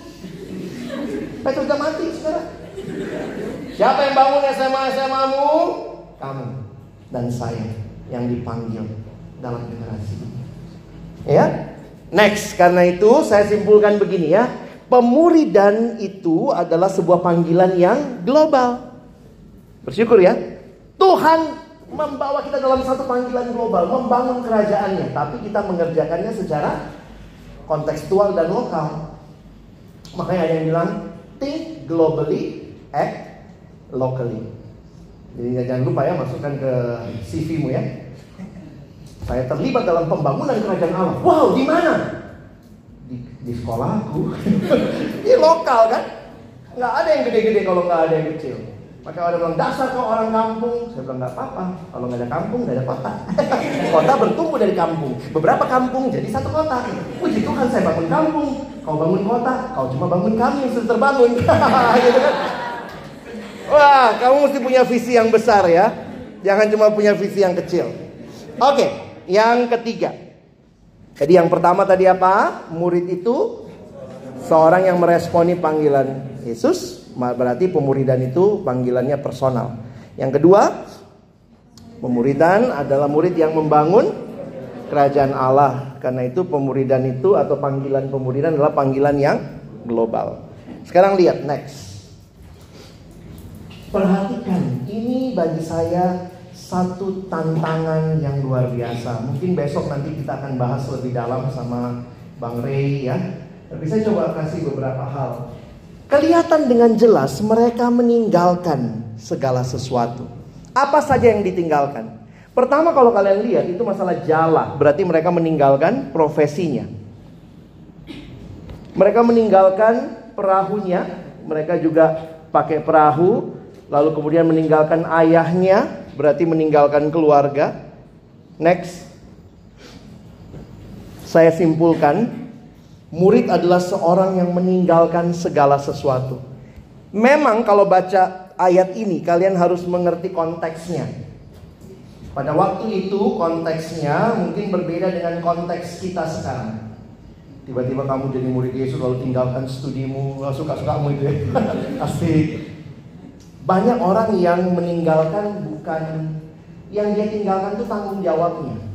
Petrus udah mati sekarang. Siapa yang bangun SMA SMA-mu? Kamu dan saya yang dipanggil dalam generasi ini. Ya, Next, karena itu saya simpulkan begini ya. Pemuridan itu adalah sebuah panggilan yang global. Bersyukur ya. Tuhan membawa kita dalam satu panggilan global, membangun kerajaannya, tapi kita mengerjakannya secara kontekstual dan lokal. Makanya ada yang bilang think globally, act locally. Jadi jangan lupa ya masukkan ke CV-mu ya. Saya terlibat dalam pembangunan kerajaan Allah. Wow, di mana? Di, di sekolahku. di lokal kan? Nggak ada yang gede-gede kalau nggak ada yang kecil. Maka ada bilang dasar kau orang kampung. Saya bilang nggak apa-apa. Kalau nggak ada kampung nggak ada kota. kota bertumbuh dari kampung. Beberapa kampung jadi satu kota. Puji Tuhan saya bangun kampung. Kau bangun kota. Kau cuma bangun kami yang sudah terbangun. gitu kan? Wah, kamu mesti punya visi yang besar ya. Jangan cuma punya visi yang kecil. Oke. Okay. Yang ketiga. Jadi yang pertama tadi apa? Murid itu seorang yang meresponi panggilan Yesus. Berarti pemuridan itu panggilannya personal. Yang kedua, pemuridan adalah murid yang membangun kerajaan Allah. Karena itu pemuridan itu atau panggilan pemuridan adalah panggilan yang global. Sekarang lihat next. Perhatikan, ini bagi saya satu tantangan yang luar biasa. Mungkin besok nanti kita akan bahas lebih dalam sama Bang Ray ya. Tapi saya coba kasih beberapa hal. Kelihatan dengan jelas mereka meninggalkan segala sesuatu. Apa saja yang ditinggalkan? Pertama kalau kalian lihat itu masalah jala, berarti mereka meninggalkan profesinya. Mereka meninggalkan perahunya, mereka juga pakai perahu, lalu kemudian meninggalkan ayahnya, berarti meninggalkan keluarga. Next. Saya simpulkan, murid adalah seorang yang meninggalkan segala sesuatu. Memang kalau baca ayat ini kalian harus mengerti konteksnya. Pada waktu itu konteksnya mungkin berbeda dengan konteks kita sekarang. Tiba-tiba kamu jadi murid Yesus lalu tinggalkan studimu, suka-sukamu itu ya. Pasti banyak orang yang meninggalkan bukan yang dia tinggalkan itu tanggung jawabnya.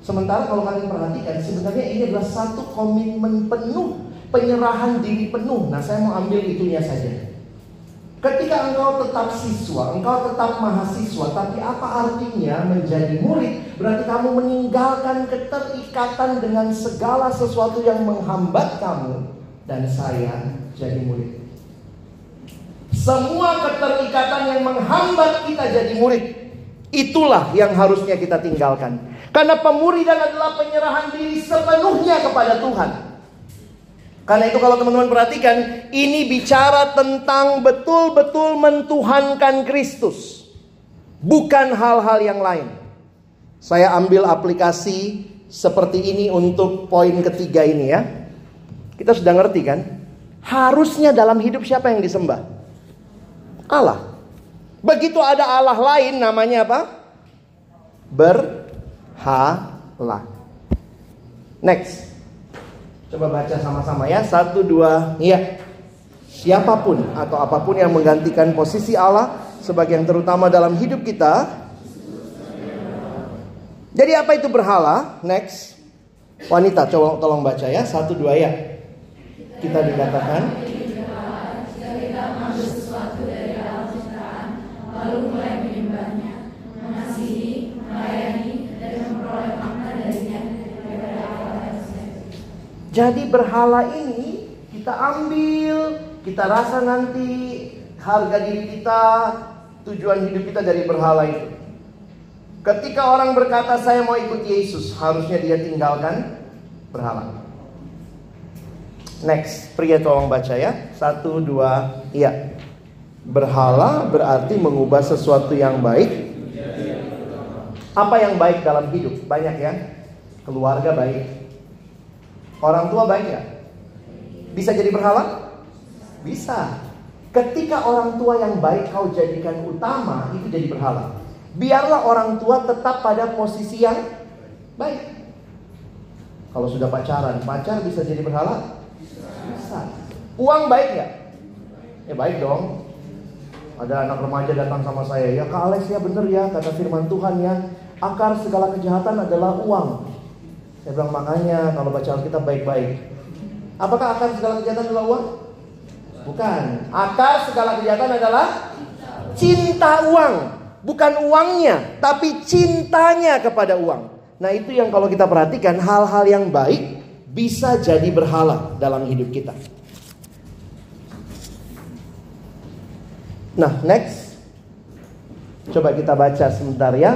Sementara kalau kalian perhatikan sebenarnya ini adalah satu komitmen penuh, penyerahan diri penuh. Nah, saya mau ambil itunya saja. Ketika engkau tetap siswa, engkau tetap mahasiswa, tapi apa artinya menjadi murid? Berarti kamu meninggalkan keterikatan dengan segala sesuatu yang menghambat kamu dan saya jadi murid. Semua keterikatan yang menghambat kita jadi murid, itulah yang harusnya kita tinggalkan. Karena pemuridan adalah penyerahan diri sepenuhnya kepada Tuhan. Karena itu kalau teman-teman perhatikan, ini bicara tentang betul-betul mentuhankan Kristus. Bukan hal-hal yang lain. Saya ambil aplikasi seperti ini untuk poin ketiga ini ya. Kita sudah ngerti kan? Harusnya dalam hidup siapa yang disembah? Allah. Begitu ada Allah lain namanya apa? Berhala. Next. Coba baca sama-sama ya. Satu, dua, iya. Siapa pun atau apa pun yang menggantikan posisi Allah sebagai yang terutama dalam hidup kita. Jadi apa itu berhala? Next. Wanita, coba tolong baca ya. Satu, dua ya. Kita dikatakan Jadi berhala ini kita ambil, kita rasa nanti harga diri kita, tujuan hidup kita dari berhala itu. Ketika orang berkata saya mau ikut Yesus, harusnya dia tinggalkan berhala. Next, pria tolong baca ya. Satu, dua, iya. Berhala berarti mengubah sesuatu yang baik. Apa yang baik dalam hidup? Banyak ya. Keluarga baik, Orang tua baik ya? Bisa jadi berhala? Bisa. Ketika orang tua yang baik kau jadikan utama, itu jadi berhala. Biarlah orang tua tetap pada posisi yang baik. Kalau sudah pacaran, pacar bisa jadi berhala? Bisa. Uang baik ya? Ya baik dong. Ada anak remaja datang sama saya, ya Kak Alex ya bener ya, kata firman Tuhan ya. Akar segala kejahatan adalah uang. Saya bilang makanya kalau baca Alkitab baik-baik. Apakah akar segala kejahatan adalah uang? Bukan. Akar segala kejahatan adalah cinta uang. Bukan uangnya, tapi cintanya kepada uang. Nah itu yang kalau kita perhatikan hal-hal yang baik bisa jadi berhala dalam hidup kita. Nah next. Coba kita baca sebentar ya.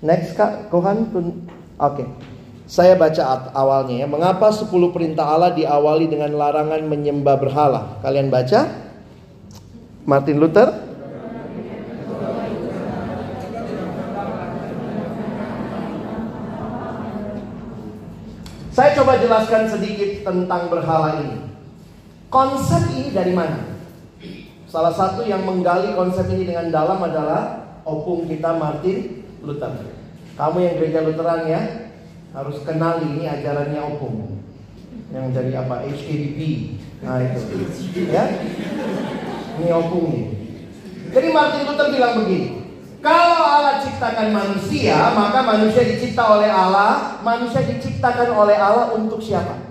Next Kak Kohan. Oke. Okay. Saya baca awalnya ya. Mengapa 10 perintah Allah diawali dengan larangan menyembah berhala? Kalian baca? Martin Luther? Saya coba jelaskan sedikit tentang berhala ini. Konsep ini dari mana? Salah satu yang menggali konsep ini dengan dalam adalah opung kita Martin Luther. Kamu yang gereja Lutheran ya, harus kenal ini ajarannya opung yang dari apa? HKDP nah itu. Ya? Ini opung nih jadi Martin Luther bilang begini kalau Allah ciptakan manusia maka manusia dicipta oleh Allah manusia diciptakan oleh Allah untuk siapa?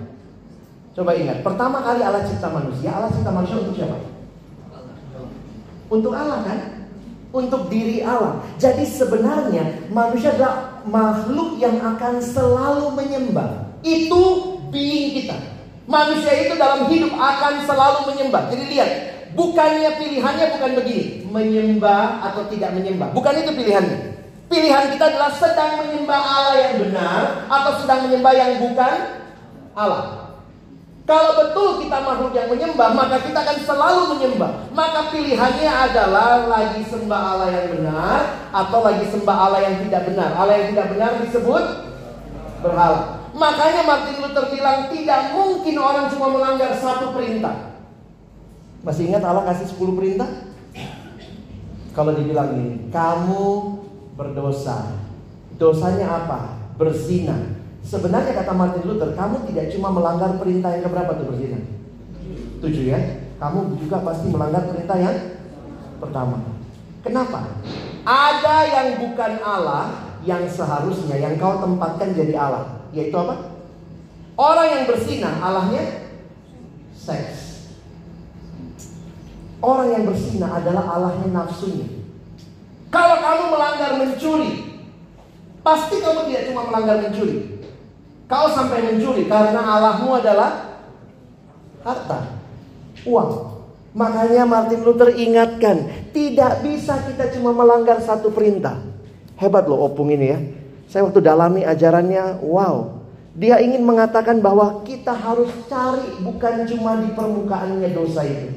Coba ingat pertama kali Allah cipta manusia Allah cipta manusia untuk siapa? Untuk Allah kan? Untuk diri Allah. Jadi sebenarnya manusia adalah makhluk yang akan selalu menyembah. Itu being kita. Manusia itu dalam hidup akan selalu menyembah. Jadi lihat, bukannya pilihannya bukan begini, menyembah atau tidak menyembah. Bukan itu pilihannya. Pilihan kita adalah sedang menyembah Allah yang benar atau sedang menyembah yang bukan Allah. Kalau betul kita makhluk yang menyembah, maka kita akan selalu menyembah. Maka pilihannya adalah lagi sembah Allah yang benar atau lagi sembah Allah yang tidak benar. Allah yang tidak benar disebut berhala. Makanya Martin Luther bilang tidak mungkin orang cuma melanggar satu perintah. Masih ingat Allah kasih 10 perintah? Kalau dibilang ini, kamu berdosa. Dosanya apa? Berzina. Sebenarnya kata Martin Luther, kamu tidak cuma melanggar perintah yang keberapa tuh berzina? Tujuh ya. Kamu juga pasti melanggar perintah yang pertama. Kenapa? Ada yang bukan Allah yang seharusnya yang kau tempatkan jadi Allah. Yaitu apa? Orang yang berzina, Allahnya seks. Orang yang berzina adalah Allahnya nafsunya. Kalau kamu melanggar mencuri, pasti kamu tidak cuma melanggar mencuri. Kau sampai mencuri karena Allahmu adalah harta, uang. Makanya Martin Luther ingatkan, tidak bisa kita cuma melanggar satu perintah. Hebat loh opung ini ya. Saya waktu dalami ajarannya, wow. Dia ingin mengatakan bahwa kita harus cari bukan cuma di permukaannya dosa itu.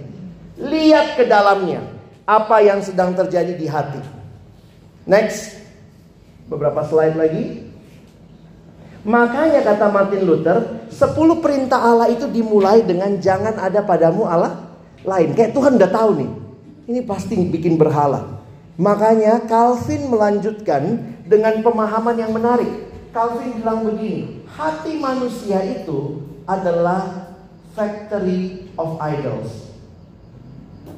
Lihat ke dalamnya, apa yang sedang terjadi di hati. Next, beberapa slide lagi. Makanya kata Martin Luther, 10 perintah Allah itu dimulai dengan jangan ada padamu Allah lain. Kayak Tuhan udah tahu nih. Ini pasti bikin berhala. Makanya Calvin melanjutkan dengan pemahaman yang menarik. Calvin bilang begini, hati manusia itu adalah factory of idols.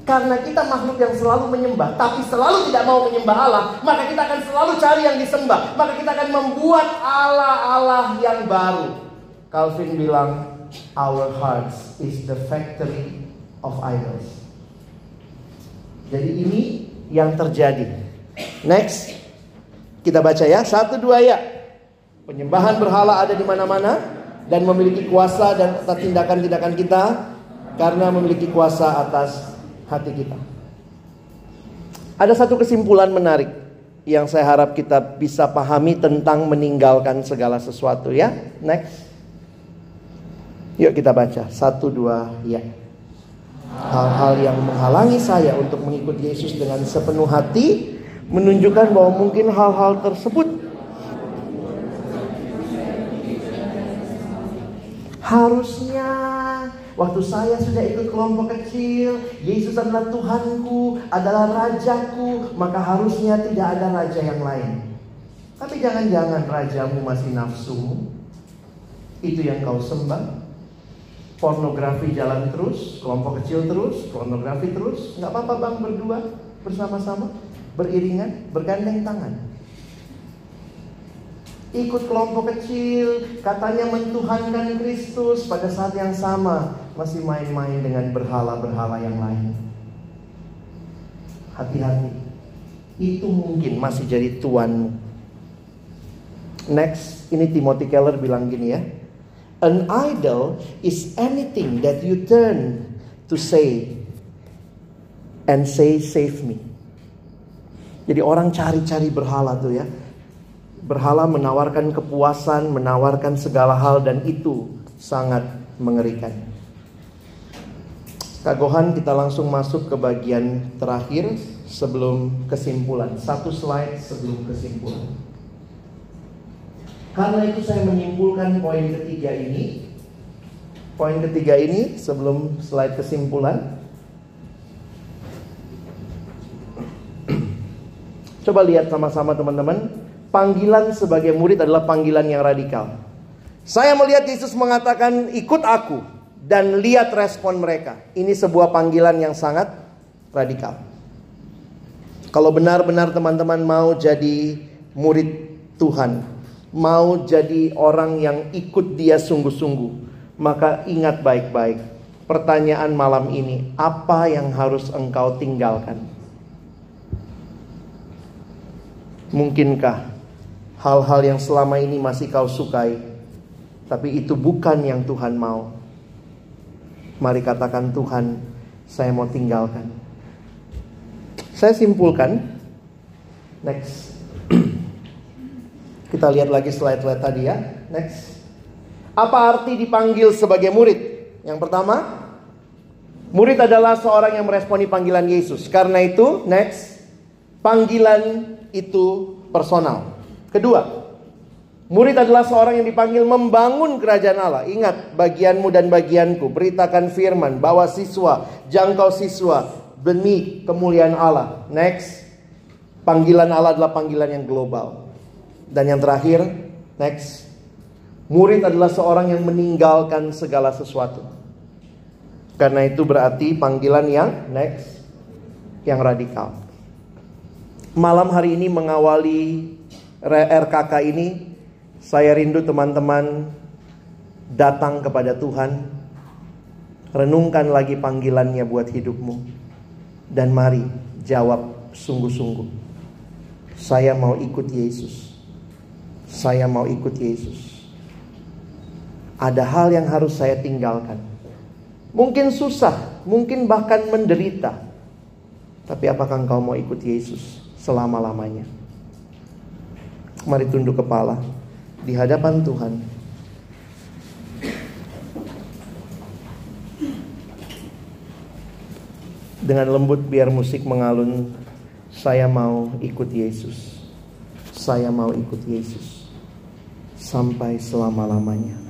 Karena kita makhluk yang selalu menyembah, tapi selalu tidak mau menyembah Allah, maka kita akan selalu cari yang disembah. Maka kita akan membuat Allah-Allah yang baru. Calvin bilang, our hearts is the factory of idols. Jadi ini yang terjadi. Next, kita baca ya satu dua ya. Penyembahan berhala ada di mana-mana dan memiliki kuasa dan tindakan-tindakan kita karena memiliki kuasa atas hati kita. Ada satu kesimpulan menarik yang saya harap kita bisa pahami tentang meninggalkan segala sesuatu ya. Next. Yuk kita baca. Satu, dua, ya hal-hal yang menghalangi saya untuk mengikut Yesus dengan sepenuh hati menunjukkan bahwa mungkin hal-hal tersebut harusnya waktu saya sudah ikut kelompok kecil Yesus adalah Tuhanku adalah rajaku maka harusnya tidak ada raja yang lain. Tapi jangan-jangan rajamu masih nafsumu. Itu yang kau sembah. Pornografi jalan terus, kelompok kecil terus, pornografi terus, nggak apa-apa bang berdua bersama-sama, beriringan, bergandeng tangan. Ikut kelompok kecil, katanya mentuhankan Kristus pada saat yang sama masih main-main dengan berhala-berhala yang lain. Hati-hati, itu mungkin masih jadi tuanmu. Next, ini Timothy Keller bilang gini ya, An idol is anything that you turn to say and say save me. Jadi orang cari-cari berhala tuh ya. Berhala menawarkan kepuasan, menawarkan segala hal dan itu sangat mengerikan. Kagohan kita langsung masuk ke bagian terakhir sebelum kesimpulan. Satu slide sebelum kesimpulan. Karena itu saya menyimpulkan poin ketiga ini. Poin ketiga ini sebelum slide kesimpulan. Coba lihat sama-sama teman-teman. Panggilan sebagai murid adalah panggilan yang radikal. Saya melihat Yesus mengatakan ikut aku dan lihat respon mereka. Ini sebuah panggilan yang sangat radikal. Kalau benar-benar teman-teman mau jadi murid Tuhan, mau jadi orang yang ikut dia sungguh-sungguh, maka ingat baik-baik. Pertanyaan malam ini, apa yang harus engkau tinggalkan? Mungkinkah hal-hal yang selama ini masih kau sukai, tapi itu bukan yang Tuhan mau? Mari katakan Tuhan, saya mau tinggalkan. Saya simpulkan, next. Kita lihat lagi slide-slide tadi ya. Next. Apa arti dipanggil sebagai murid? Yang pertama, murid adalah seorang yang meresponi panggilan Yesus. Karena itu, next, panggilan itu personal. Kedua, murid adalah seorang yang dipanggil membangun kerajaan Allah. Ingat, bagianmu dan bagianku, beritakan firman, bawa siswa, jangkau siswa, benih kemuliaan Allah. Next, Panggilan Allah adalah panggilan yang global. Dan yang terakhir, next. Murid adalah seorang yang meninggalkan segala sesuatu. Karena itu berarti panggilan yang next, yang radikal. Malam hari ini mengawali RKK ini, saya rindu teman-teman datang kepada Tuhan, renungkan lagi panggilannya buat hidupmu, dan mari jawab sungguh-sungguh. Saya mau ikut Yesus. Saya mau ikut Yesus. Ada hal yang harus saya tinggalkan. Mungkin susah, mungkin bahkan menderita. Tapi apakah engkau mau ikut Yesus selama-lamanya? Mari tunduk kepala di hadapan Tuhan. Dengan lembut biar musik mengalun saya mau ikut Yesus. Saya mau ikut Yesus sampai selama-lamanya.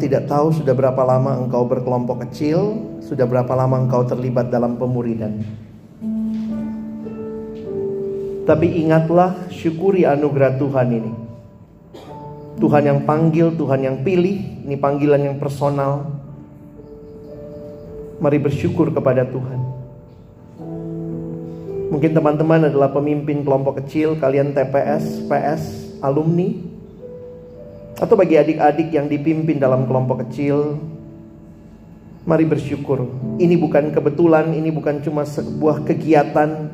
Tidak tahu sudah berapa lama engkau berkelompok kecil, sudah berapa lama engkau terlibat dalam pemuridan. Tapi ingatlah, syukuri anugerah Tuhan ini. Tuhan yang panggil, Tuhan yang pilih, ini panggilan yang personal. Mari bersyukur kepada Tuhan. Mungkin teman-teman adalah pemimpin kelompok kecil, kalian TPS, PS, alumni, atau bagi adik-adik yang dipimpin dalam kelompok kecil, mari bersyukur. Ini bukan kebetulan, ini bukan cuma sebuah kegiatan,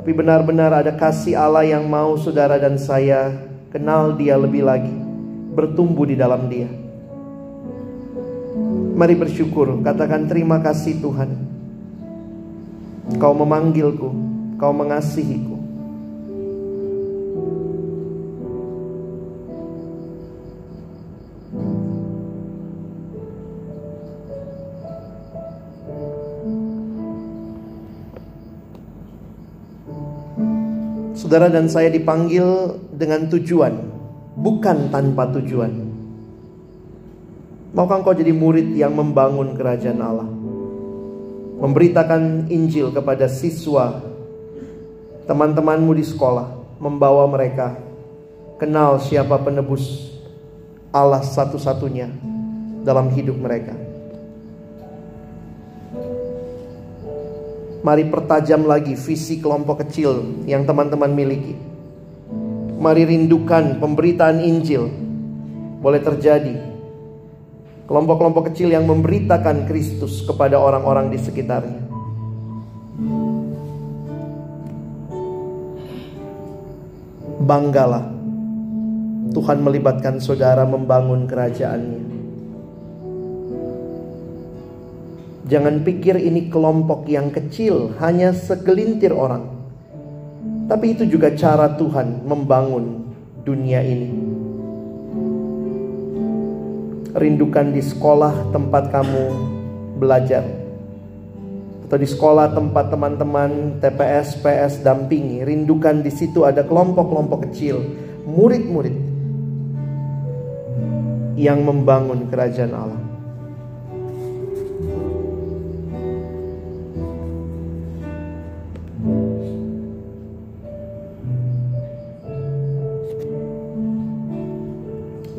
tapi benar-benar ada kasih Allah yang mau saudara dan saya kenal Dia lebih lagi, bertumbuh di dalam Dia. Mari bersyukur, katakan terima kasih Tuhan. Kau memanggilku, kau mengasihiku. Saudara dan saya dipanggil dengan tujuan, bukan tanpa tujuan. Maukah engkau jadi murid yang membangun kerajaan Allah? Memberitakan Injil kepada siswa, teman-temanmu di sekolah, membawa mereka kenal siapa penebus Allah satu-satunya dalam hidup mereka. Mari pertajam lagi visi kelompok kecil yang teman-teman miliki. Mari rindukan pemberitaan Injil. Boleh terjadi. Kelompok-kelompok kecil yang memberitakan Kristus kepada orang-orang di sekitarnya. Banggalah. Tuhan melibatkan saudara membangun kerajaannya. Jangan pikir ini kelompok yang kecil, hanya segelintir orang. Tapi itu juga cara Tuhan membangun dunia ini. Rindukan di sekolah tempat kamu belajar. Atau di sekolah tempat teman-teman TPS, PS dampingi. Rindukan di situ ada kelompok-kelompok kecil, murid-murid yang membangun kerajaan Allah.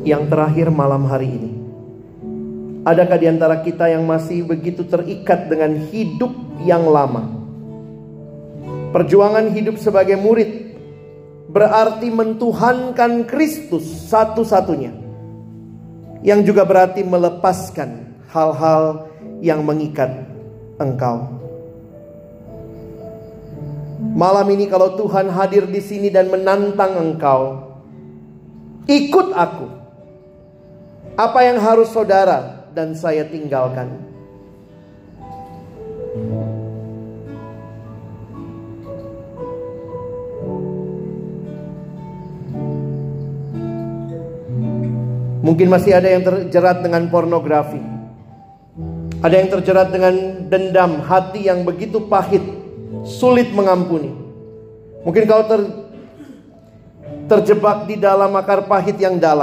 Yang terakhir malam hari ini. Adakah di antara kita yang masih begitu terikat dengan hidup yang lama? Perjuangan hidup sebagai murid berarti mentuhankan Kristus satu-satunya. Yang juga berarti melepaskan hal-hal yang mengikat engkau. Malam ini kalau Tuhan hadir di sini dan menantang engkau, ikut aku. Apa yang harus saudara dan saya tinggalkan? Mungkin masih ada yang terjerat dengan pornografi. Ada yang terjerat dengan dendam, hati yang begitu pahit, sulit mengampuni. Mungkin kau ter, terjebak di dalam akar pahit yang dalam.